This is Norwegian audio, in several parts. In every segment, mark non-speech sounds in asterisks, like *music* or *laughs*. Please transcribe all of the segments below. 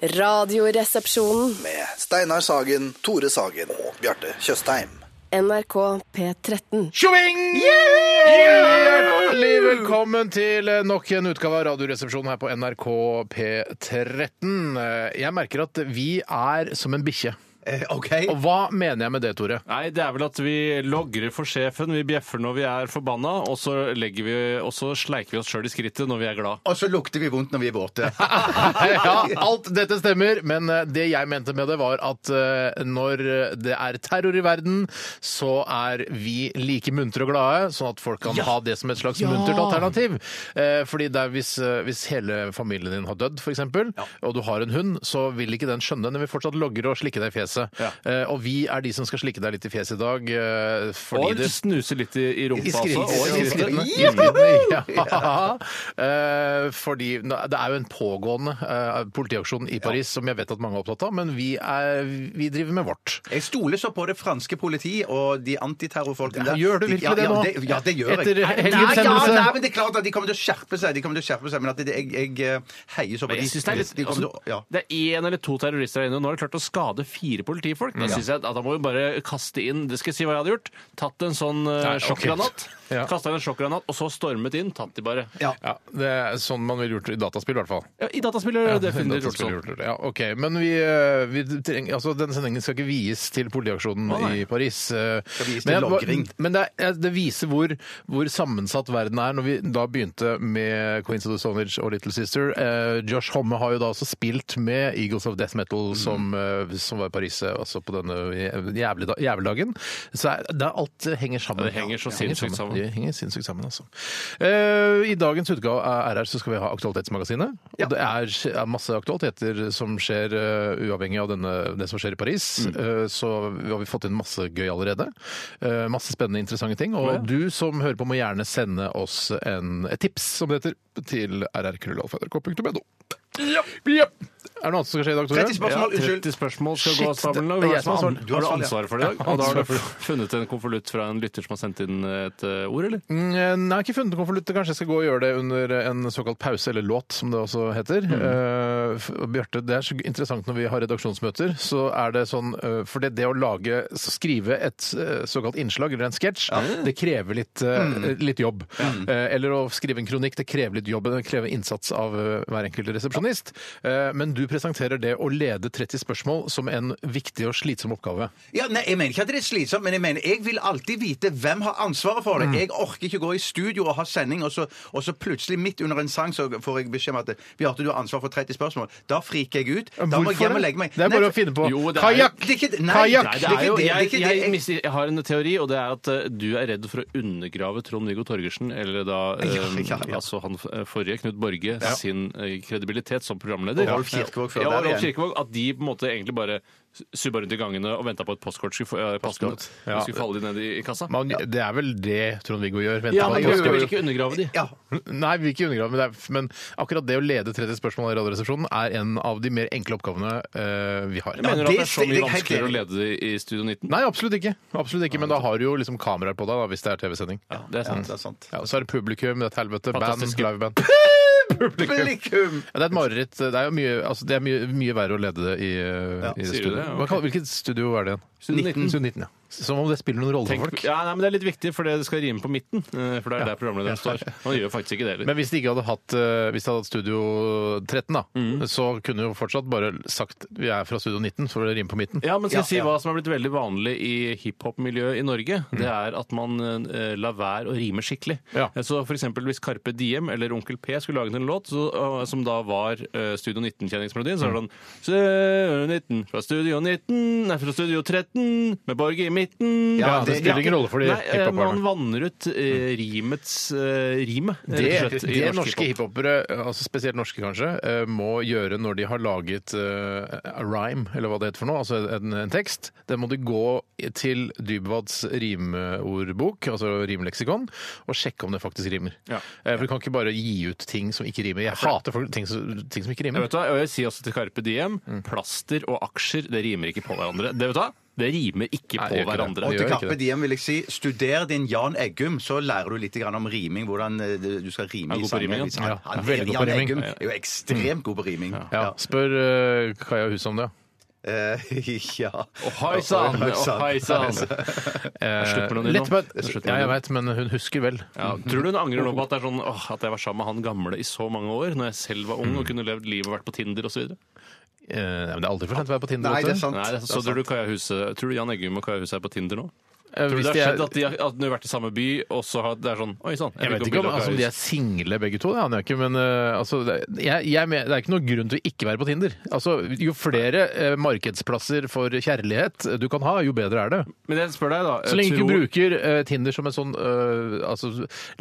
Radioresepsjonen. med Steinar Sagen, Tore Sagen og Bjarte Tjøstheim. NRK P13. Tjoving! Hjertelig velkommen til nok en utgave av Radioresepsjonen her på NRK P13. Jeg merker at vi er som en bikkje. Eh, OK. Og hva mener jeg med det, Tore? Nei, det er vel at vi logrer for sjefen, vi bjeffer når vi er forbanna, og så, legger vi, og så sleiker vi oss sjøl i skrittet når vi er glad. Og så lukter vi vondt når vi er våte. *laughs* Ja, alt dette stemmer, men eh, det jeg mente med det var at eh, når det er terror i verden, så er vi like muntre og glade, sånn at folk kan ha det som et slags muntert alternativ. Eh, Fordi det er hvis, hvis hele familien din har dødd, f.eks., eksempel, og du har en hund, så vil ikke den skjønne. Den vil fortsatt logre og slikke deg i fjeset. Ja. Eh, Og vi er de som skal slikke deg litt i fjeset i dag. eh, Fordi Og det snuse litt i, i rumpa I skritt-. Og i i skrittene. skrittene. Ja. Eh, fordi det er jo en pågående eh, politiaksjon i Paris som jeg vet at mange er opptatt av, men vi, er, vi driver med vårt. Jeg stoler så på det franske politi og de antiterrorfolkene der. Gjør du virkelig ja, det ja, nå? Det, ja, det gjør jeg. Etter Nei, helgens ja, hendelse? nei, men det er klart at de kommer til å skjerpe seg, de kommer til å skjerpe seg, men at det, jeg, jeg eh, heier så på Men jeg synes det er litt de kommer til å- altså, ja. Det er én eller to terrorister der inne, og nå har de klart å skade fire politifolk. Da synes jeg at Da må vi bare kaste inn Det skal jeg si hva jeg hadde gjort. Tatt en sånn ok. sjokkgranat. Ja. Inn en sjokkgranat, og så stormet inn. Tatt de bare. Ja. Ja, Det er sånn man ville gjort i dataspill, i hvert fall. Ja, I dataspill er det definitivt gjort sånn. gjort det. Ja, ok. Men vi, eh, vi trenger, altså, denne sendingen skal ikke vies til politiaksjonen oh, i Paris. eh, Skal vies men til logring. Men det, er, det viser hvor, hvor sammensatt verden er. Når vi da begynte med Queens of the Sonage og Little Sister eh, Josh Homme har jo da også spilt med Eagles of Death Metal, Mm. som, eh, som var i Paris altså på denne jævlig, jæveldagen. Så er- det er, alt henger sammen. Ja, det henger så sinnssykt sammen. Det henger sinnssykt sammen, altså. Eh, I dagens utgave av RR så skal vi ha Aktualitetsmagasinet. Og det er, er masse aktualiteter som skjer eh, uavhengig av denne, det som skjer i Paris. Mm. Eh, så vi har vi fått inn masse gøy allerede. Eh, masse spennende, interessante ting. Og du som hører på, må gjerne sende oss en, et tips, som det heter, til rrkrøllalfa.nrk.no. Ja. Ja. Er det noe annet som skal skje i dag, Tore? 30 spørsmål, Ja, unnskyld. 30 spørsmål skal Shit, gå av stabelen. det er jeg som har ansvar. har- Har ansvaret for det i dag? Og da har du funnet en konvolutt fra en lytter som har sendt inn et eh, ord, eller? Mm, Nei, jeg har ikke funnet en konvolutt. Kanskje jeg skal gå og gjøre det under en såkalt pause, eller låt, som det også heter. Eh, f- Bjarte, det er så interessant når vi har redaksjonsmøter, så er det sånn eh, For det, det å lage, skrive et eh, såkalt innslag, eller en sketsj, det krever litt, eh, litt jobb. Eh, Eller å skrive en kronikk, det krever litt jobb. Det krever innsats av eh, hver enkelt resepsjonist. Eh, Men du presenterer det å lede 30 spørsmål som en viktig og slitsom oppgave. Ja, nei, Jeg mener ikke at det er slitsomt, men jeg mener jeg vil alltid vite hvem har ansvaret for Mm. det. Jeg orker ikke gå i studio og ha sending, og så, og så plutselig midt under en sang så får jeg beskjed om at Bjarte, du har ansvar for 30 spørsmål. Da friker jeg ut. Da må jeg hjem og legge meg. Det er bare Nei, å finne på. Jo, Kajakk! Kajakk! Jeg, jeg, Jeg- jeg har en teori, og det er at uh, du er redd for å undergrave Trond-Viggo Torgersen, eller da eh, Ja, ja, ja. altså han eh, forrige, Knut Borge, sin uh, kredibilitet som programleder. Og Rolf Kirkevåg før ja, og der Rolf igjen. Kirkevåg, At de på en måte egentlig bare subba rundt i gangene og venta på at postkort skulle, få- eh, Postkort. Ja. skulle falle ned i, i kassa. Man, det er vel det Trond-Viggo gjør. venter Ja, på men at du skal- vil ikke undergrave de. Ja, Nei, vi vil ikke undergrave, men, det er, men akkurat det å lede 30 spørsmål i Radioresepsjonen er en av de mer enkle oppgavene eh, vi har. Jeg mener det at det er så mye helt vanskeligere å enig. lede det i Studio 19. Nei, absolutt ikke. Absolutt ikke, Men da har du jo liksom kameraer på deg da, hvis det er TV-sending. Ja, det er ja, sant. det er sant. Ja, så er det publikum, det er et helvete, band, Fantastisk. liveband. *laughs* publikum. Ja, det er et mareritt. Det er jo mye, altså, det er mye, mye verre å lede det i, uh, i studio. Hva kaller- Hvilket studio er det igjen? Studio 19. Studio 19, ja. Som om det spiller noen rolle Tenk, for folk. ja, nei, men Det er litt viktig, for det skal rime på midten. eh, For det er der programlederen står. Han gjør faktisk ikke det heller. Men hvis de ikke hadde hatt, eh, hvis de hadde hatt Studio 13, da, Mm. så kunne jo fortsatt bare sagt vi er fra Studio 19, for det rimer på midten. Ja, men skal jeg si hva som har blitt veldig vanlig i hiphop-miljøet i Norge? Det er at man eh, lar være å rime skikkelig. Ja. Så for eksempel hvis Carpe Diem eller Onkel P skulle laget en låt så, eh, som da var eh, Studio 19-kjenningsmelodien, så er det sånn Studio 19 fra Studio 19, nei, fra Studio 13 med Borge i midten. Ja, det spiller ingen rolle for de Nei, eh, hiphoperne. Man vanner ut eh, rimets eh, rime, rett Det, og slett. i det norsk norske hiphop. hiphopere, altså spesielt norske kanskje, eh, må gjøre når de har laget eh, a rhyme, eller hva det heter for noe, altså en, en tekst, det må de gå til Dybwads rimordbok, altså rimleksikon, og sjekke om det faktisk rimer. Ja. Eh, For du kan ikke bare gi ut ting som ikke rimer. Jeg hater folk, ting, som, ting som ikke Jeg rimer. vet hva, og jeg sier også til Carpe Diem plaster og aksjer det rimer ikke på hverandre. Det vet du hva? Det rimer ikke Nei, på ikke hverandre. Det Og til Carpe Diem vil jeg si, studer din Jan Eggum, så lærer du litt grann om riming. Hvordan eh, du skal rime i sanger. han? Ja, Han- han, Jan riming. Eggum er jo ekstremt god på riming. Ja, Spør uh, Kaja Hus om det. Eh, *laughs* ja. Å, hei sann! Å, hei sann! Eh, litt med Ja, jeg veit, men hun husker vel. Ja, tror du hun angrer nå på at, det er sånn, åh, at jeg var sammen med han gamle i så mange år, når jeg selv var ung og kunne levd livet og vært på Tinder osv.? Eh, men det er aldri for sent å være på Tinder. Nei, vet det er sant. Nei, det, så sant. er tror du, Kaja Huse, tror du Jan Eggum og Kaja Huse er på Tinder nå? Eh, Tror du det har skjedd at de har, at de har vært i samme by, og så har det er sånn Oi sann. Jeg vet ikke om altså, om de er single begge to, det aner jeg ikke. Men uh, altså, det, jeg, jeg, det er ikke noen grunn til å ikke være på Tinder. Altså, jo flere uh, markedsplasser for kjærlighet du kan ha, jo bedre er det. Men jeg spør deg, da. Så lenge du tror- ikke bruker uh, Tinder som en sånn altså,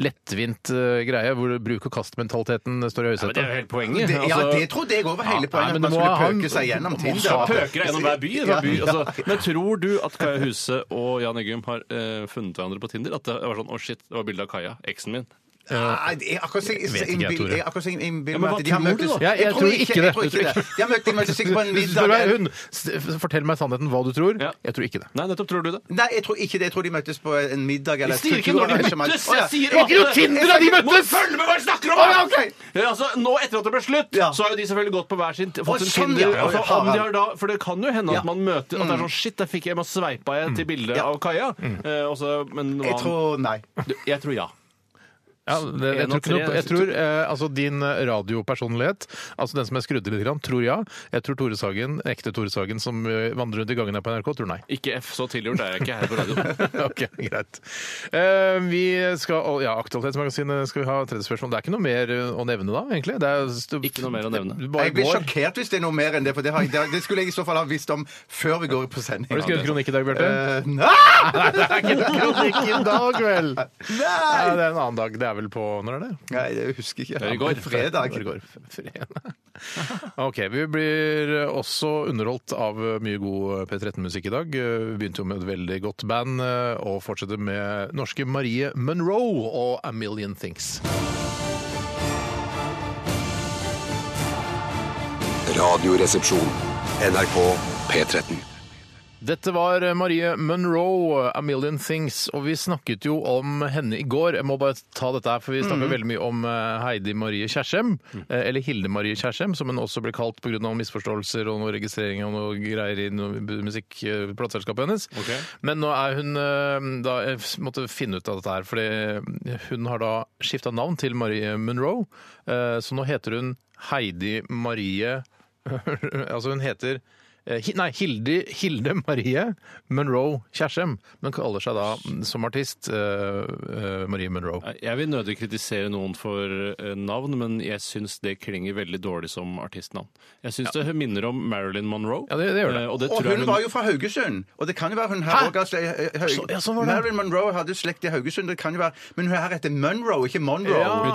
lettvint greie, hvor bruk-og-kast-mentaliteten står i ja, men Det er jo hele poenget. Det, ja, Altså- det trodde jeg òg var hele Ja, poenget. men at man skulle pøke pøke seg gjennom Tinder. skal pøke deg gjennom hver by. Hver by. Altså, men tror du at Kaja Huse og Jan Eggum har eh, funnet hverandre på Tinder? At det var sånn Å, shit, det var bilde av Kaja, eksen min. Nei, jeg akkurat som jeg innbiller meg at de har tror møttes jeg tror ikke det. De har møttes sikkert på en *laughs* middag. fortell meg sannheten hva du tror. Jeg tror ikke det. Nei, nettopp tror du det. Nei, jeg tror ikke det. Jeg tror de møttes på en middag eller Jeg sier ikke når de møttes! Jeg sier ikke noe Tinder da de møttes! Følg med hva jeg snakker om! Altså, nå etter at det ble slutt, så har jo de selvfølgelig gått på hver sin fått sin sånn, Tinder. Altså, de for det kan jo hende at man møter At det er sånn Shit, der fikk jeg, meg sveipa jeg til bildet av Kaja. Eh, så- men Jeg tror nei. Jeg tror ja. Ja, det, jeg tror, ikke noe, jeg tror eh, altså din eh, radiopersonlighet, altså den som er skrudd litt, grann, tror ja. Jeg tror Tore Sagen, ekte Tore Sagen som eh, vandrer rundt i gangene på NRK, tror nei. Ikke F, så tilgjort er jeg ikke her på radio. *laughs* ok, greit. Eh, vi skal, ja, Aktualitetsmagasinet skal vi ha tredje spørsmål. Det er ikke noe mer eh, å nevne da, egentlig? Det er, Ikke noe mer å nevne. Det bare Jeg blir går. sjokkert hvis det er noe mer enn det, for det, har, det, det skulle jeg i så fall ha visst om før vi går på sending. Har du skrevet kronikk i dag, Bjarte? Uh, *laughs* nei! det er ikke *laughs* kronikk i dag, vel? Ja, Nei! det er en annen dag. Det er vel på Når er det? Nei, det husker jeg ikke. Det er i går. Fredag. Det går. Fredag. OK. Vi blir også underholdt av mye god P13-musikk i dag. Vi begynte jo med et veldig godt band, og fortsetter med norske Marie Monroe og A Million Things. Radioresepsjon. NRK P13. Dette var Marie Monroe, A Million Things, og vi snakket jo om henne i går. Jeg må bare ta dette her, for vi snakker veldig mye om eh, Heidi Marie Kjersem, eh, eller Hilde Marie Kjersem, som hun også ble kalt pga. misforståelser og noe registrering og noe greier i musikkplateselskapet hennes. Okay. Men nå er hun eh, da Jeg måtte finne ut av dette her, fordi hun har da skifta navn til Marie Monroe, eh, så nå heter hun Heidi Marie *laughs* Altså hun heter eh, Nei, Hilde, Hilde Marie Monroe Kjersem, men kaller seg da som artist eh, eh, Marie Monroe. Jeg vil nødig kritisere noen for eh, navn, men jeg syns det klinger veldig dårlig som artistnavn. Jeg syns det minner om Marilyn Monroe. Ja, det- det gjør det. Eh, Og, det Og hun, hun var jo fra Haugesund. Og det kan jo være hun her òg altså, eh, ja, sånn. Marilyn Monroe hadde slekt i Haugesund. Det kan jo være, men hun her heter Monroe, ikke Monroe. Ja.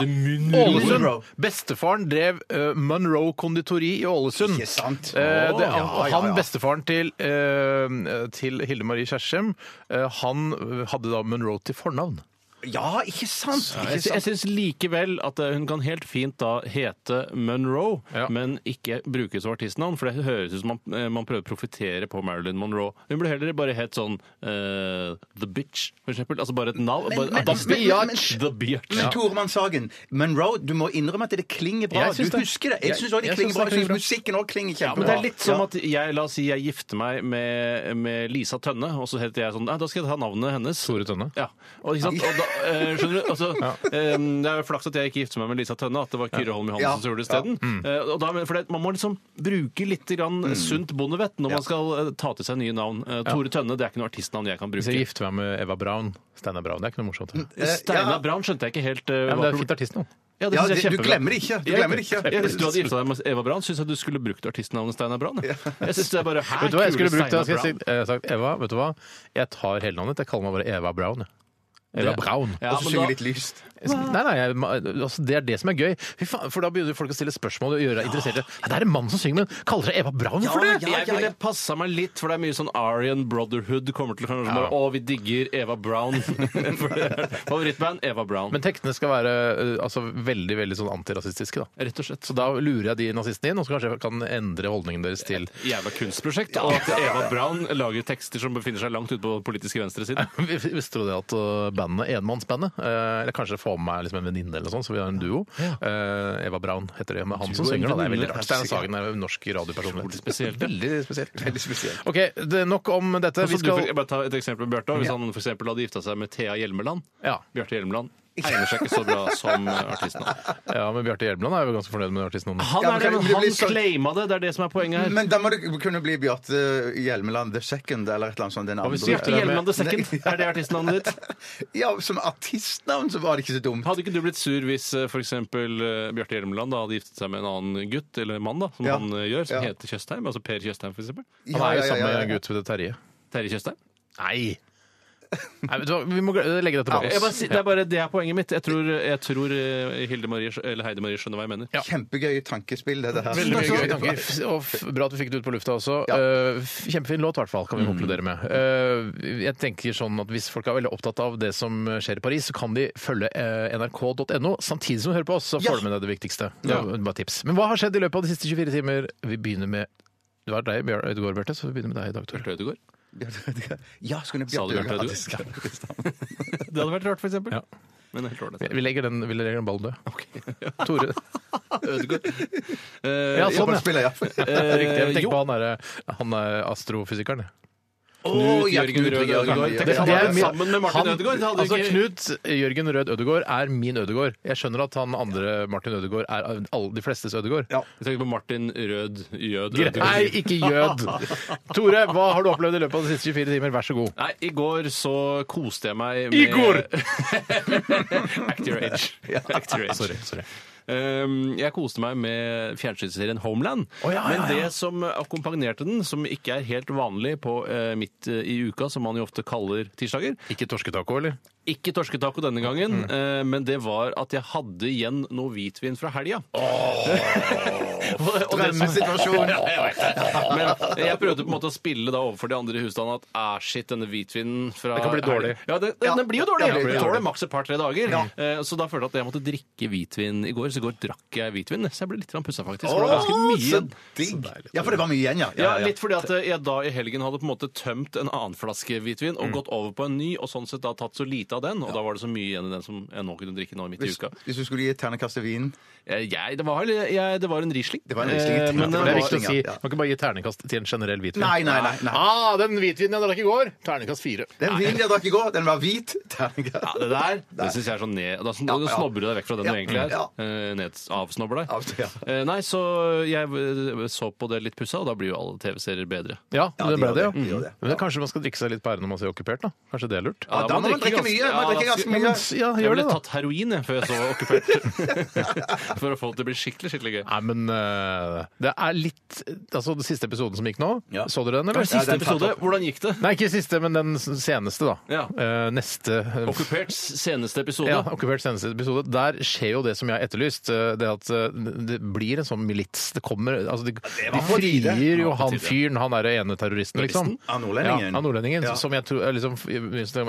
Ålesund. Bestefaren drev uh, Monroe konditori i Ålesund. Ikke sant? Uh, det, oh, ja, ja, han, ja. bestefaren til, eh, til Hilde Marie Kjersem, eh, han hadde da Monroe til fornavn. Ja, ikke sant? Jeg, Ikke jeg sant? syns likevel at eh, hun kan helt fint da hete Monroe, Ja. men ikke brukes som artistnavn, for det høres ut som man, eh, man prøver å profitere på Marilyn Monroe. Hun burde heller bare hett sånn eh, The Bitch, for eksempel. Altså bare et navn. Men- bare- men- The men- Biatch. men- The Biatch. Men Tore Mann Sagen, Monroe, du må innrømme at det klinger bra. Jeg syns Du det. husker det. Jeg Jeg- syns òg det jeg klinger syns bra. det Jeg klinger bra. musikken òg klinger Ja, kjempebra. men det er litt som at jeg, la oss si jeg gifter meg med, med Lisa Tønne, og så heter jeg sånn Nei, da skal jeg ta navnet hennes. Tore Tønne. Ja. Og, ikke sant? og da, eh, skjønner du? Altså, eh, det er jo flaks at jeg ikke gifter meg med Lisa Tønne, at det var Kyrre Holm Johansen Ja. som gjorde det isteden. Eh, og da- for det, man må liksom bruke litt grann sunt bondevett når man skal eh, ta til seg nye navn. Eh, Tore Tønne det er ikke noe artistnavn jeg kan Hvis jeg bruke. gifter meg med Eva Braun, Steinar Braun, det er ikke noe morsomt. Ja, Steinar Ja. Braun skjønte jeg ikke helt eh, men hva det er pro- fint artistnavn. Ja, det Ja, synes jeg er det- du kjempebra. glemmer det ikke. Du Jeg- glemmer det ikke. jeg- Hvis du hadde gifta deg med Eva Braun, syns jeg du skulle brukt artistnavnet Steinar Braun. jeg. Jeg synes det er bare Hæ, Vet du hva jeg kule skulle brukt? det, Steinar jeg, si, jeg sagt Eva, vet du hva? Jeg tar hele navnet. Jeg kaller meg bare Eva Brown. jeg. Eva brown. Ja, Og så synger litt lyst. Nei, nei, jeg, altså, Det er det som er gøy. Fy faen, for da begynner folk å stille spørsmål og gjøre deg interessert. Ja, det er en mann som synger, men kaller dere Eva Braun for det? Jeg ville passa meg litt, for det er mye sånn Aryan Brotherhood kommer til kanskje bare, Å, vi digger Eva Brown. *laughs* for det er Favorittband Eva Brown. Men tekstene skal være uh, altså, veldig veldig sånn antirasistiske. da. Rett og slett. Så da lurer jeg de nazistene inn, og så kanskje jeg kan endre holdningen deres til Jævla kunstprosjekt. Og at *laughs* Eva Brown lager tekster som befinner seg langt ute på politiske venstresiden. *laughs* Visste du det at uh, bandet, enmannsbandet uh, Eller kanskje med meg liksom en venninne, eller sånt, så vi har en duo. Uh, Eva Braun heter det. Men han som synger, da. Det er veldig rart. Stein Sagen er norsk radiopersonlighet. spesielt. Veldig spesielt. Veldig spesielt. OK, det er nok om dette. Vi skal Du, bare ta et eksempel med Bjarte. Hvis han for eksempel hadde gifta seg med Thea Hjelmeland Ja. Bjarte Hjelmeland egner seg ikke så bra som artistnavn. ja, men Bjarte Hjelmeland er jo ganske fornøyd med artistnavnet. Han Ja, er det, men han sånn- claima det. Det er det som er poenget her. Men da må det kunne bli Bjarte Hjelmeland the second, eller et eller annet sånt. Den hvis andre. du Bjarte Hjelmeland the Second, *laughs* er det artistnavnet ditt? Ja, som artistnavn så var det ikke så dumt. Hadde ikke du blitt sur hvis f.eks. Bjarte Hjelmeland da hadde giftet seg med en annen gutt, eller mann, da, som Ja. han eh, gjør, som Ja. heter Tjøstheim? Altså Per Tjøstheim, f.eks.? Han er jo sammen med en gutt som heter Terje. Terje Tjøstheim? Nei! Nei, vet du hva, Vi må gl- legge dette bak Jeg bare, si- det er bare det er poenget mitt. Jeg tror, jeg tror eh, Hilde Marie, eller Heide Marie skjønner hva jeg mener. Kjempegøy tankespill, det der. Veldig mye gøye tanker. Og f- bra at vi fikk det ut på lufta også. Ja. Eh, f- kjempefin låt, i hvert fall, kan vi konkludere med. Eh, jeg tenker sånn at Hvis folk er veldig opptatt av det som skjer i Paris, så kan de følge eh, nrk.no samtidig som de hører på oss. Så får de med deg det viktigste. Det bare tips. Men hva har skjedd i løpet av de siste 24 timer? Vi begynner med Det var deg, Bjørn Øydegaard, Bjarte, så vi begynner med deg i dag, Tore. Ødegaard? Ja, skulle Sa du Bjarte Bjarte *laughs* Det hadde vært rart, for eksempel. Ja. Men helt ålreit. Vi legger den, vi legger den ballen død. *laughs* Tore. Ødegaard. Eh, Ja, sånn, ja. Fotballspiller, ja. eh, *laughs* Riktig. Jeg tenker jo. på han derre Han er astrofysikeren. jeg. Ja, Jørgen Knut Rød Jørgen, Ødegaard. Det- det er min- sammen med Martin han- Ødegaard. Hadde Altså, ikke- Knut Jørgen Rød Ødegård er min Ødegård. Jeg skjønner at han andre Martin Ødegård er alle de flestes Ødegård. Ja. Jeg tenker på Martin Rød Jød Nei, ikke jød! *laughs* Tore, hva har du opplevd i løpet av de siste 24 timer? Vær så god. Nei, i går så koste jeg meg med går! *laughs* Act your age. Act your age. Sorry. sorry. Um, jeg koste meg med fjernsynsserien Homeland. Å, ja, ja, Men ja. det som akkompagnerte den, som ikke er helt vanlig på eh, midt eh, i uka, som man jo ofte kaller tirsdager Ikke torsketaco, eller? Ikke torsketaco denne gangen, eh, men det var at jeg hadde igjen noe hvitvin fra helga. *laughs* Og- og det som- Drømmesituasjon. *laughs* Men jeg prøvde på en måte å spille da overfor de andre i husstanden at ah, shit, denne hvitvinen fra Det kan bli dårlig. Ja, det, den, den blir jo dårlig. Ja, det blir tåler dårlig. maks et par-tre dager. Eh, Så da følte jeg at jeg måtte drikke hvitvin i går. Så i går drakk jeg hvitvin. Så jeg ble litt pussa, faktisk. For det var ganske mye igjen. digg. Ja, for det var mye igjen, ja. Ja, litt fordi at jeg da i helgen hadde på en måte tømt en annen flaske hvitvin Mm. og gått over på en ny, og sånn sett da tatt så lite av den. Og da var det så mye igjen i den som jeg nå kunne drikke nå midt i Hvis, uka. hvis du skulle gi et ternekast til vinen Eh, Jeg, det, var, jeg, det var en Riesling. Det var en Riesling. Eh, Men Det er viktig å si. ja. Man kan bare gi ternekast til en generell hvitvin. Nei, nei, nei. nei. Ah, den hvitvinen jeg drakk i går! Ternekast fire. Den vinen jeg drakk i går, den var hvit. Ternekast. Ja, det der det syns jeg er sånn ned... Da, da Ja, ja. snobber du deg vekk fra den Ja, du egentlig er. ja. Eh, Ned, avsnobber deg. Av- ja. Eh, Nei, så jeg eh, så på det litt pussa, og da blir jo alle TV-serier bedre. Ja, Ja, det de ble gjør det, ja. det, de gjør det. Men kanskje man skal drikke seg litt pære når man ser okkupert, da? Kanskje det er lurt? Ja, da må man drikke mye. Man ja, drikker ganske Ja, mye. men, ja, Jeg gjør det, da. tatt heroin jeg, før jeg så Okkupert. *laughs* For å få det til å bli skikkelig skikkelig gøy. Nei, men eh, det er litt Altså, den siste episoden som gikk nå, Ja. så dere den, eller? Siste den tatt episode, opp. hvordan gikk det? Nei, ikke siste, men den seneste, da. Ja. Eh, neste Okkuperts seneste episode. Ja, Okkupert seneste episode. Der skjer jo det som jeg har etterlyst. eh, Det at eh, det blir en sånn milits. Det kommer altså De, de på tide. frier jo han fyren, han derre ene terroristen, liksom. Av nordlendingen. Ja, han nordlendingen. Ja. Som jeg tror liksom,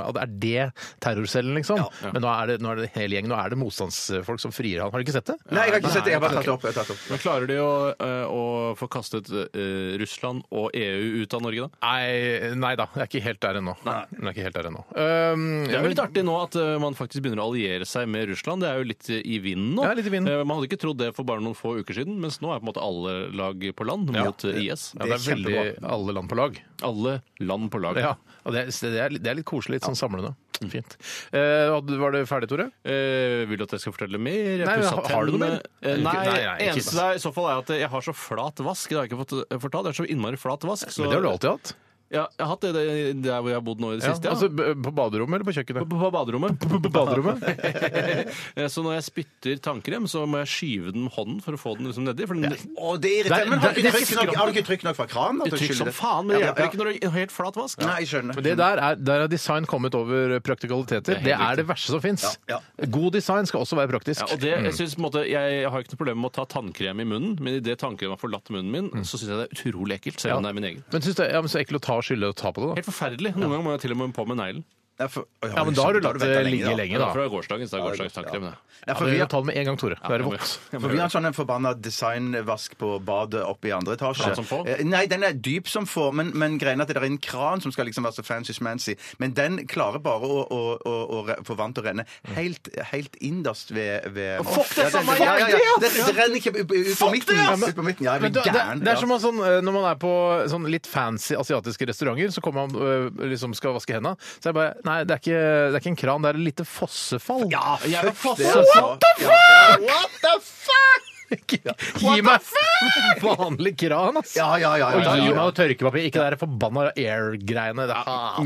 at Er det terrorcellen, liksom? Ja. Men nå er det, nå er det hele gjengen. Nå er det motstandsfolk som frier han. Har du ikke sett det? Nei, jeg har ikke sett det. Jeg har bare tatt det opp. Jeg har tatt det opp. Men klarer de å, eh, å få kastet eh, Russland og EU ut av Norge, da? Nei, nei da, jeg er ikke helt der ennå. Jeg er ikke helt der ennå. Um, Det er jo litt artig nå at eh, man faktisk begynner å alliere seg med Russland. Det er jo litt i vinden nå. Ja, litt i vinden. Eh, Man hadde ikke trodd det for bare noen få uker siden, mens nå er på en måte alle lag på land Ja. mot eh, IS. ja, det er veldig alle land på lag. Alle land på lag. Ja, og det, er- det, er, det er litt koselig, litt sånn samlende. Fint. Eh, var det ferdig, Tore? Eh, vil du at jeg skal fortelle mer? Nei, har- har du noe mer? Eh, nei, Nei, nei, eneste i så fall er at jeg har så flat vask. Det har jeg ikke fått eh, fortalt. Det er så innmari flat vask. Så, Men det har du alltid hatt. Ja, jeg har hatt det der hvor jeg har bodd nå i det Ja, siste. Ja. altså b- På baderommet eller på kjøkkenet? på, på baderommet. På baderommet? *laughs* Eh, Så når jeg spytter tannkrem, så må jeg skyve den med hånden for å få den liksom nedi. For den Å, det er irriterende. Men har du ikke trykk nok, har du ikke trykk nok fra kranen? det trykker som faen, men det hjelper ikke når det er helt flat vask. Nei, jeg skjønner. Men det der er, der er design kommet over praktikaliteter. Det er det verste som fins. Ja, God design skal også være praktisk. Ja, og det, jeg, synes, på en måte, jeg har ikke noe problem med å ta tannkrem i munnen, men idet tannkremen har forlatt munnen min, så syns jeg det er utrolig ekkelt, selv om det er min egen. Men syns det ja, men så ekkelt å ta og å ta på det, da. Helt forferdelig. Noen ganger må jeg til og med på med neglen. Ja, for, Oi, Ja, men da har du latt det ligge lenge, da. fra gårsdagens, det er gårsdagens tannkrem. det. Ja, for vi har, ta det med en gang, Tore. Da er det for vi har en sånn en forbanna designvask på badet oppe i andre etasje. Kran som få? Eh, Nei, den er dyp som få, men, men greien er at det er en kran som skal liksom være så fancy-smancy. Men den klarer bare å, å, å, å re- få vann til å renne helt, helt innerst ved, ved Fuck, det er samme ja, ja, ja. Det, det renner ikke ut ut på midten. Ut på midten. Ja, jeg Men blir det, det, gæren. det er som sånn, eh, Når man er på sånn litt fancy asiatiske restauranter, så kommer man øh, liksom skal vaske hendene. Så er det bare Nei, det er ikke, det er ikke en kran, det er et lite fossefall. Ja, Jævla fuck fossefall What the fuck? What the fuck?! Gi meg vanlig kran, ass! Ja, ja, ja. Og ja, gi meg noe tørkepapir, ikke det der forbanna air-greiene.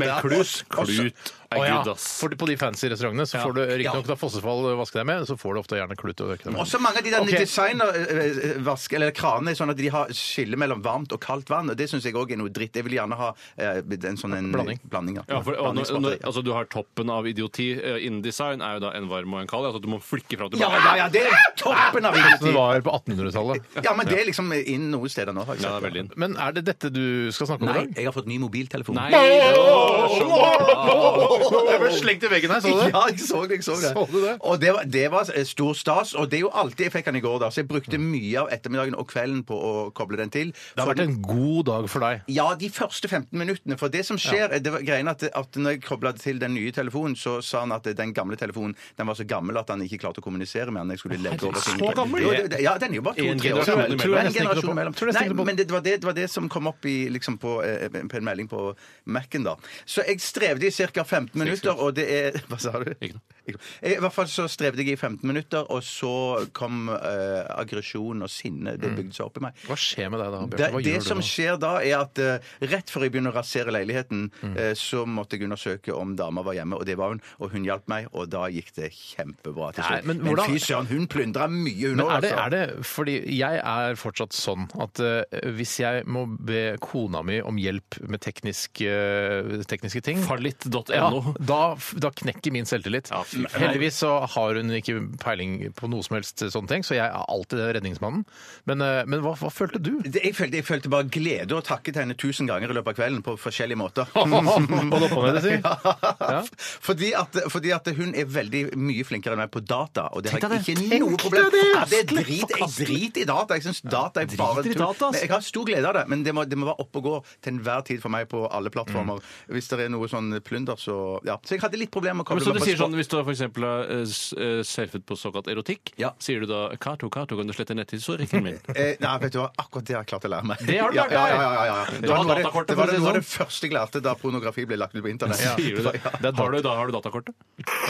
Med er- klut er- Å ja, good, ass. for på de fancy restaurantene så får du riktignok da fossefall å vaske deg med, så får du ofte gjerne klut å øke deg med. Også mange av de der Ok. designervask, eller kranene, er sånn at de har skille mellom varmt og kaldt vann. og Det syns jeg òg er noe dritt. Jeg vil gjerne ha eh, en sånn en Blanding. blanding ja. Ja, for, og, når, Blandingsbatteri, når, ja. altså, du har toppen av idioti eh, innen design, er jo da en varm og en kald. Altså, du må flikke fra og ja, tilbake. ja, ja, det er toppen av Det idioti! var på 1800-tallet. *laughs* Ja, men det er liksom inn noen steder nå. har jeg Ja, det er veldig inn. Men er det dette du skal snakke om Nei, i dag? jeg har fått ny mobiltelefon. Nei, Jeg ble slengt i veggen her, så du det? Ja, jeg så det. jeg så det. Så du det? Og det var, det var eh, stor stas. Og det er jo alltid Jeg fikk den i går, da, så jeg brukte mye av ettermiddagen og kvelden på å koble den til. Det har vært en god dag for deg. Ja, de første 15 minuttene. For det som skjer, det var greien at, at når jeg kobla til den nye telefonen, så sa han at den gamle telefonen den var så gammel at han ikke klarte å kommunisere med den. Jeg skulle legge over så gammel? Ja, den er jo bare to-tre år gammel. En generasjon Nei, men det var det, det var det som kom opp i, liksom på, eh, på en melding på Mac-en, da. Så jeg strevde i ca. 15 minutter, og det er *laughs* Hva sa du? Ikke noe. I hvert fall så strevde jeg i 15 minutter, og så kom eh, aggresjon og sinne. Det bygde seg opp i meg. Hva skjer med deg da, Det? Hva det gjør du som nå? skjer da, er at eh, rett før jeg begynner å rasere leiligheten, Mm. eh, så måtte jeg undersøke om dama var hjemme, og det var hun. Og hun hjalp meg, og da gikk det kjempebra til Nei, slutt. men Men, hvordan- fy søren, hun plyndra mye, hun Men òg. er det, er det fordi jeg er fortsatt sånn at eh, hvis jeg må be kona mi om hjelp med teknisk, eh, tekniske ting Fallitt.no. ja, da, da knekker min selvtillit. Ja, fy faen. Heldigvis så har hun ikke peiling på noe som helst sånne ting, så jeg er alltid redningsmannen. Men, eh, men hva, hva følte du? Det- Jeg følte, jeg følte bare glede og takket henne tusen ganger i løpet av kvelden på forskjellige måter. *laughs* Hold opp og det, si. Ja. Fordi, at, fordi at hun er veldig mye flinkere enn meg på data, og det har Tenk jeg deg ikke det. noe Tenk problem deg det. Ja, det er drit, Jeg driter i data. Jeg syns data er bare Driter i tull. data, ass. Men Jeg har stor glede av det, men det må, det må være oppe og gå til enhver tid for meg på alle plattformer. Hvis det er noe sånn plunder, så ja. Så jeg hadde litt problemer med å Men så du sier sånn. Hvis du for eksempel har eh, eh, surfet på såkalt erotikk, Ja. sier du da 'Cato, Cato, kan du slette netthistorikken min'? *laughs* Eh, nei, vet du hva? Akkurat det har jeg klart å lære meg. Det har du ja, lært ja, deg. ja, ja, ja, ja. Du Det var har noe av det- datakortet, det for var å si det noe av sånn. det første jeg lærte da pornografi ble lagt ut på internett. Sier du det? *laughs* Det Da Har du, da, har du datakortet?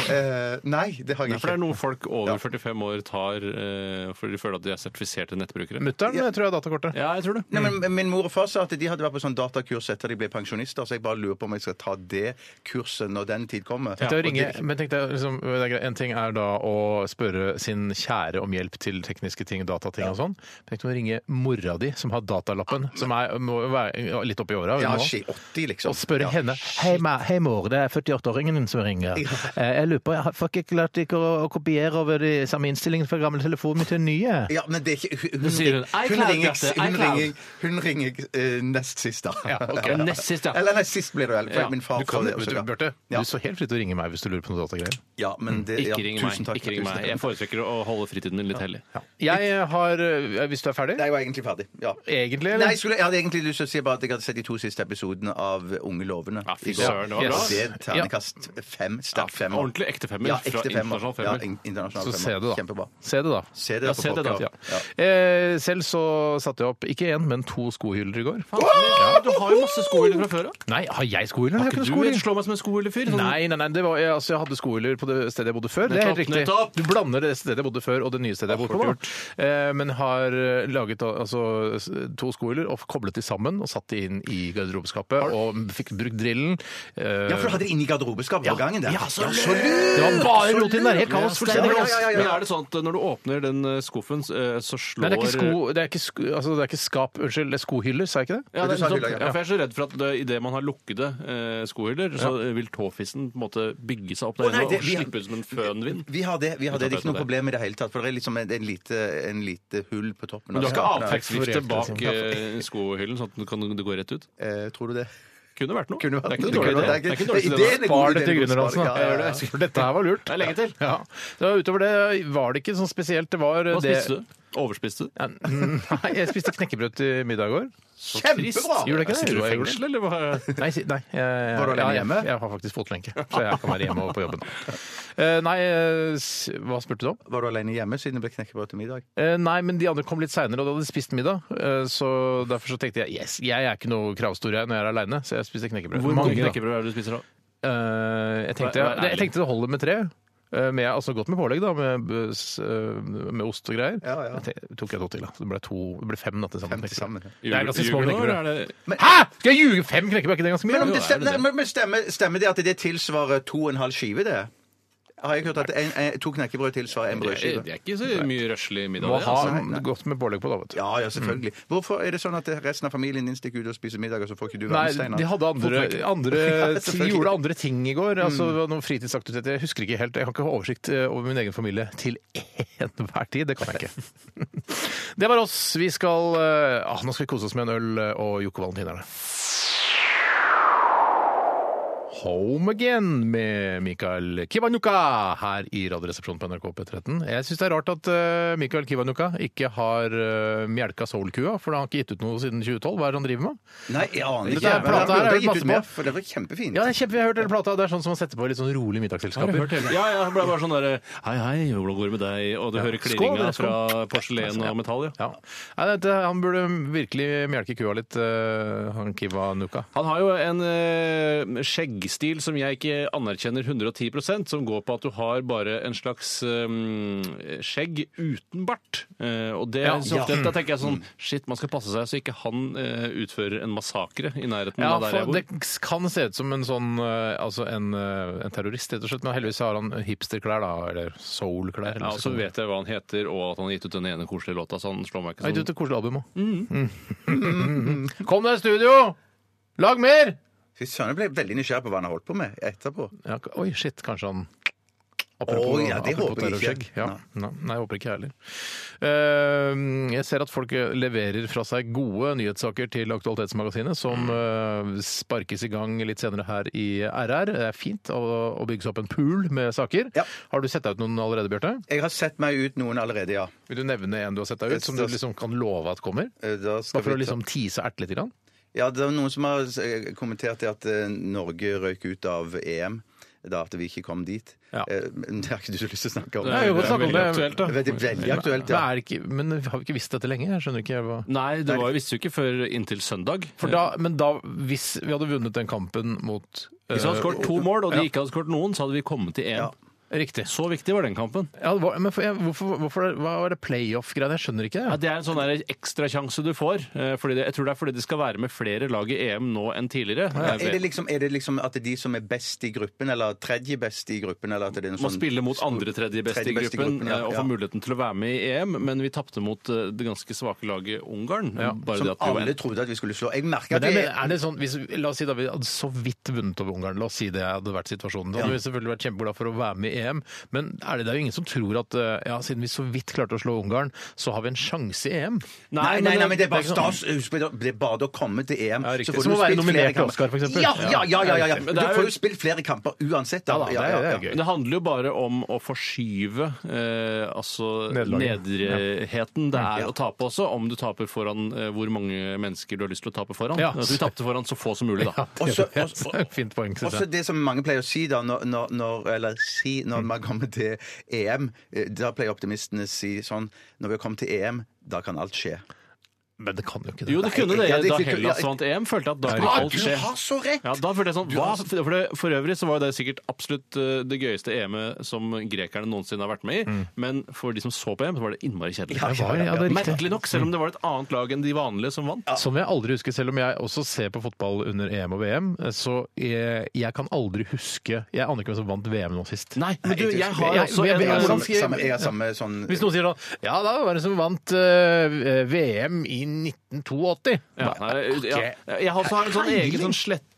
Eh, nei, det har jeg for det er noe folk over 45 år tar eh, fordi de føler at de er sertifiserte nettbrukere. Mutter'n jeg tror jeg har datakortet. Ja, jeg tror det. Nei, men Min mor og far sa at de hadde vært på sånn datakurs etter de ble pensjonister, så jeg bare lurer på om jeg skal ta det kurset når den tid kommer. Ja, å ringe, men tenk deg, liksom. En ting er da å spørre sin kjære om hjelp til tekniske ting, datating og sånn. Tenk deg å ringe mora di, som har datalappen, som er, må være litt oppi åra. Ja, 80, liksom. Og spørre Ja. henne hei, ma, hei mor, det er 48-åringen din som ringer. Eh, Jeg lurer på, jeg har- ikke klart ikke å, å kopiere over de samme innstillingene fra gamle telefonen min til den nye. Ja, men det er ikke Hun, hun, sier hun, hun, ringer, hun ringer, hun ringer eh, nest sist, da. Ja, ok. *laughs* Nest sist, ja. Eller nei, sist blir det vel. For Ja. min far Du kan, det vet også, du, ja. Bjarte, Ja. du står helt fritt til å ringe meg hvis du lurer på noe datagreier. Ja, men det, ja, Ikke ring meg. tusen takk. Ikke ring tusen meg. takk. Jeg foretrekker å holde fritiden din litt hellig. Jeg har eh, Hvis du er ferdig? Nei, Jeg var egentlig ferdig. Ja. Egentlig, Nei, jeg, skulle, jeg hadde egentlig lyst til å si bare at jeg hadde sett de to siste episodene av Unge lovende. Ja, fy i går. søren, det var bra. Det er terningkast fem. Sterk femmer. Ordentlig ekte femmer Ja, fra ekte femmer. internasjonal Ja, femmer. in- internasjonal Så femmer. se det, da. Kjempebra. Se det, da. Se det Ja, på se det da. Ja. Ja. Eh, selv så satte jeg opp ikke én, men to skohyller i går. Ja, du har jo masse skohyller fra før av. Nei, har jeg skohyller? Skohyller? Har Ikke du skohyller. slå meg som en skohyllefyr? Sånn- Nei, nei, nei, det var, jeg, altså, jeg hadde skohyller på det stedet jeg bodde før. Det er helt riktig. nettopp. Du blander det stedet jeg bodde før og det nye stedet jeg bor på. Eh, men har eh, laget altså, to skohyller og koblet de sammen og satt de inn i garderobeskapet og fikk brukt drillen. Eh, Ja, for du hadde det inni garderobeskapet på gangen der. Ja, så lurt! Det var bare rot inn der. Helt kaos. Fullstendig Ja, kaos. ja, ja, ja. Men er det sånn at når du åpner den eh, skuffen, eh, så slår Nei, det er ikke sko, det er ikke, sko, altså, det er ikke skap, unnskyld, det er skohyller, sa jeg ikke det? Ja, det er så, ja. ja, for Jeg er så redd for at det- idet man har lukkede eh, skohyller, så vil tåfissen på en måte bygge seg opp der inne og slippe ut som en fønvind. Vi har det. vi har det. Det er ikke noe problem i det hele tatt. For det er liksom en, en, lite, en lite hull på toppen. Men du har ikke avtrekksvifte bak liksom. eh, skohyllen, sånn at det kan det går rett ut? Eh, tror du det? Kunne vært noe. Kunne det er vært- ikke det noe dårlig. Det er ikke dårlig idé. Er Spar det til er Gründerdansen, Ja, ja, ja. For dette her var lurt. Det er lenge til. Ja. Så utover det var det ikke sånn spesielt. Det var Hva spiste du? Overspiste du? Ja, Nei, jeg spiste knekkebrød til middag i går. Kjempebra! Gjorde du ikke det? Sitter du i fengsel, eller hva? Nei, si- nei jeg, Var du alene ja, jeg- hjemme? Jeg, har faktisk fotlenke, så jeg kan være hjemme og på jobben. *laughs* Eh, nei, eh, s- hva spurte du om? Var du alene hjemme siden det ble knekkebrød til middag? Eh, nei, men de andre kom litt seinere, og de hadde spist middag. Eh, så derfor så tenkte jeg yes, jeg er ikke noe kravstor jeg når jeg er aleine, så jeg spiste knekkebrød. Hvor mange da. knekkebrød er det du spiser da? Eh, jeg, tenkte, Vær- vær jeg, ærlig. tenkte det holder med tre. Eh, Med, altså godt med pålegg, da, med, eh, med ost og greier. Ja, ja. Jeg tok jeg to til, da. Det ble, to, det ble fem da, til sammen. Fem til sammen. Det er ganske små knekkebrød. det- Hæ?! Skal jeg ljuge? Fem knekkebrød, er ikke det ganske mye? Men, om det er stemmer, det det? men stemmer, stemmer det at det tilsvarer to og en halv skive, det? Har jeg hørt at en, en, to knekkebrød tilsvarer en Det brødskive? det er ikke så mye røslig middag. Må det, ha altså. nei. godt med pålegg på, da, vet du. Ja, ja, selvfølgelig. Hvorfor er det sånn at resten av familien din stikker ut og spiser middag, og så får ikke du være med, Steinar? de hadde andre, andre *laughs* Ja, gjorde andre ting i går. Altså var noen fritidsaktiviteter. Jeg husker ikke helt. Jeg kan ikke ha oversikt eh, over min egen familie til *laughs* enhver tid. Det kan jeg ikke. *laughs* Det var oss. Vi skal eh, ah, Nå skal vi kose oss med en øl eh, og Jokke Valentinerne. Home Again med Mikael Kivanuka her i Radioresepsjonen på NRK P13. Jeg syns det er rart at eh, Mikael Kivanuka ikke har uh, melka soulkua, for han har ikke gitt ut noe siden 2012. Hva er det han driver med? Nei, jeg aner ikke. Dette, plata her er gitt ut mer, for det var kjempefint. Ja, det er kjempe, jeg har hørt hele plata. Det er sånn som man setter på litt sånn rolig middagsselskaper. Ja, ja, det ble bare sånn derre Hei, hei, hvordan går det med deg? Og du hører Skål, klirringa fra porselen og metall, ja. Ja. Nei, dette, han burde virkelig melke kua litt, eh, han Kivanuka. Han har jo en eh, skjeggstil som jeg ikke anerkjenner 110% som går på at du har bare en slags um, skjegg uten bart. Uh, og det, Ja, så ja. Da tenker jeg sånn Shit, man skal passe seg så ikke han uh, utfører en massakre i nærheten Ja, av der jeg bor. det kan se ut som en sånn uh, altså en, en terrorist, rett og slett. Men heldigvis har han hipsterklær, da. Eller soul-klær. Ja, og så vet jeg hva han heter, og at han har gitt ut den ene koselige låta. Så han slår meg Har gitt ut sånn. et koselig album òg. Mm. *laughs* Kom deg i studio! Lag mer! Fy søren, jeg ble veldig nysgjerrig på hva han har holdt på med etterpå. Ja, oi, shit, kanskje han Å, ja, det apropos håper jeg ikke. Ja. Nei. Nei, jeg håper ikke jeg heller. Eh, jeg ser at folk leverer fra seg gode nyhetssaker til Aktualitetsmagasinet, som Mm. eh, sparkes i gang litt senere her i RR. Det er fint å, bygge seg opp en pool med saker. Ja. Har du sett deg ut noen allerede, Bjarte? Jeg har sett meg ut noen allerede, ja. Vil du nevne en du har sett deg ut, som du liksom kan love at kommer? Eh, Bare for å liksom tease erte litt? Grann? Ja, det er noen som har eh, kommentert det at eh, Norge røyk ut av EM. Da at vi ikke kom dit. Ja. Eh, Men det har ikke du så lyst til å snakke om. Det er jo, er, godt det snakke er om veldig det. aktuelt, da. Er veldig, veldig aktuelt, Men, ja. er det ikke, men har vi ikke visst dette lenge? Jeg skjønner ikke hva Nei, det var, visste jo ikke før inntil søndag. For da, men da, hvis vi hadde vunnet den kampen mot Hvis vi hadde skåret to mål, og de ikke hadde skåret noen, så hadde vi kommet til én. Ja. Riktig. Så viktig var den kampen. Ja, det var, men for, hvorfor, hvorfor, hva var det playoff-greiene? Jeg skjønner ikke Ja, det. Det er en sånn ekstrasjanse du får. eh, Fordi det, jeg tror det er fordi det skal være med flere lag i EM nå enn tidligere. Er det, liksom, er det liksom at det er de som er best i gruppen, eller tredje best i gruppen? Eller at det er Man sånn spiller mot andre tredje best i Tredje best i gruppen, gruppen, ja, eh, og ja. får muligheten til å være med i EM, men vi tapte mot eh, det ganske svake laget Ungarn. Ja, Bare Som det at vi alle trodde at vi skulle slå. Jeg merker at det, men er det sånn, hvis, La oss si da vi hadde så vidt vunnet over Ungarn. La oss si det hadde vært situasjonen. Da hadde vi selvfølgelig vært kjempeglade for å være med i EM. Men er det, det er jo ingen som tror at eh, ja, siden vi så vidt klarte å slå Ungarn, så har vi en sjanse i EM. Nei, nei, nei, men det er bare stas. Husk det, det er bare å komme til EM. Ja, riktig. får Som du spilt flere kamper. Oscar, for eksempel. Ja, ja, ja. ja, ja, ja. Men Du det er får jo- jo spilt flere kamper uansett. Da. Ja da, det er- er gøy. Det handler jo bare om å forskyve eh, altså Nederlaget. nedrigheten det er å tape også, om du taper foran eh, hvor mange mennesker du har lyst til å tape foran. Ja. Altså, vi tapte foran så få som mulig, da. *laughs* Det Også- et fint poeng, synes Også det som mange pleier å si da, når, når, når, eller si når man kommer til EM, eh, da pleier optimistene å si sånn Når vi har kommet til EM, da kan alt skje. Men det kan jo ikke det. Jo, det kunne det. Ja, de Da det- Hellas vant EM, følte jeg at da er riktig. alt Du har så rett! Ja, da følte jeg sånn, hva? For, det, for øvrig så var det sikkert absolutt eh, det gøyeste EM-et som grekerne noensinne har vært med i. Men for de som så på EM, så var det innmari kjedelig. Ja, ja, ja, det er. Merkelig nok, selv om det var et annet lag enn de vanlige som vant. Som jeg aldri husker, selv om jeg også ser på fotball under EM og VM, så jeg, jeg kan aldri huske Jeg aner ikke hvem som vant VM nå sist. Nei, men du, jeg har også jeg- en jeg- eh, hvordan Samme, samme, jeg har samme sånn Hvis noen sier sånn Ja, da var det som vant uh, VM i 1982. ja, nei, ja, Jeg har også en sånn egen sånn slettefunksjon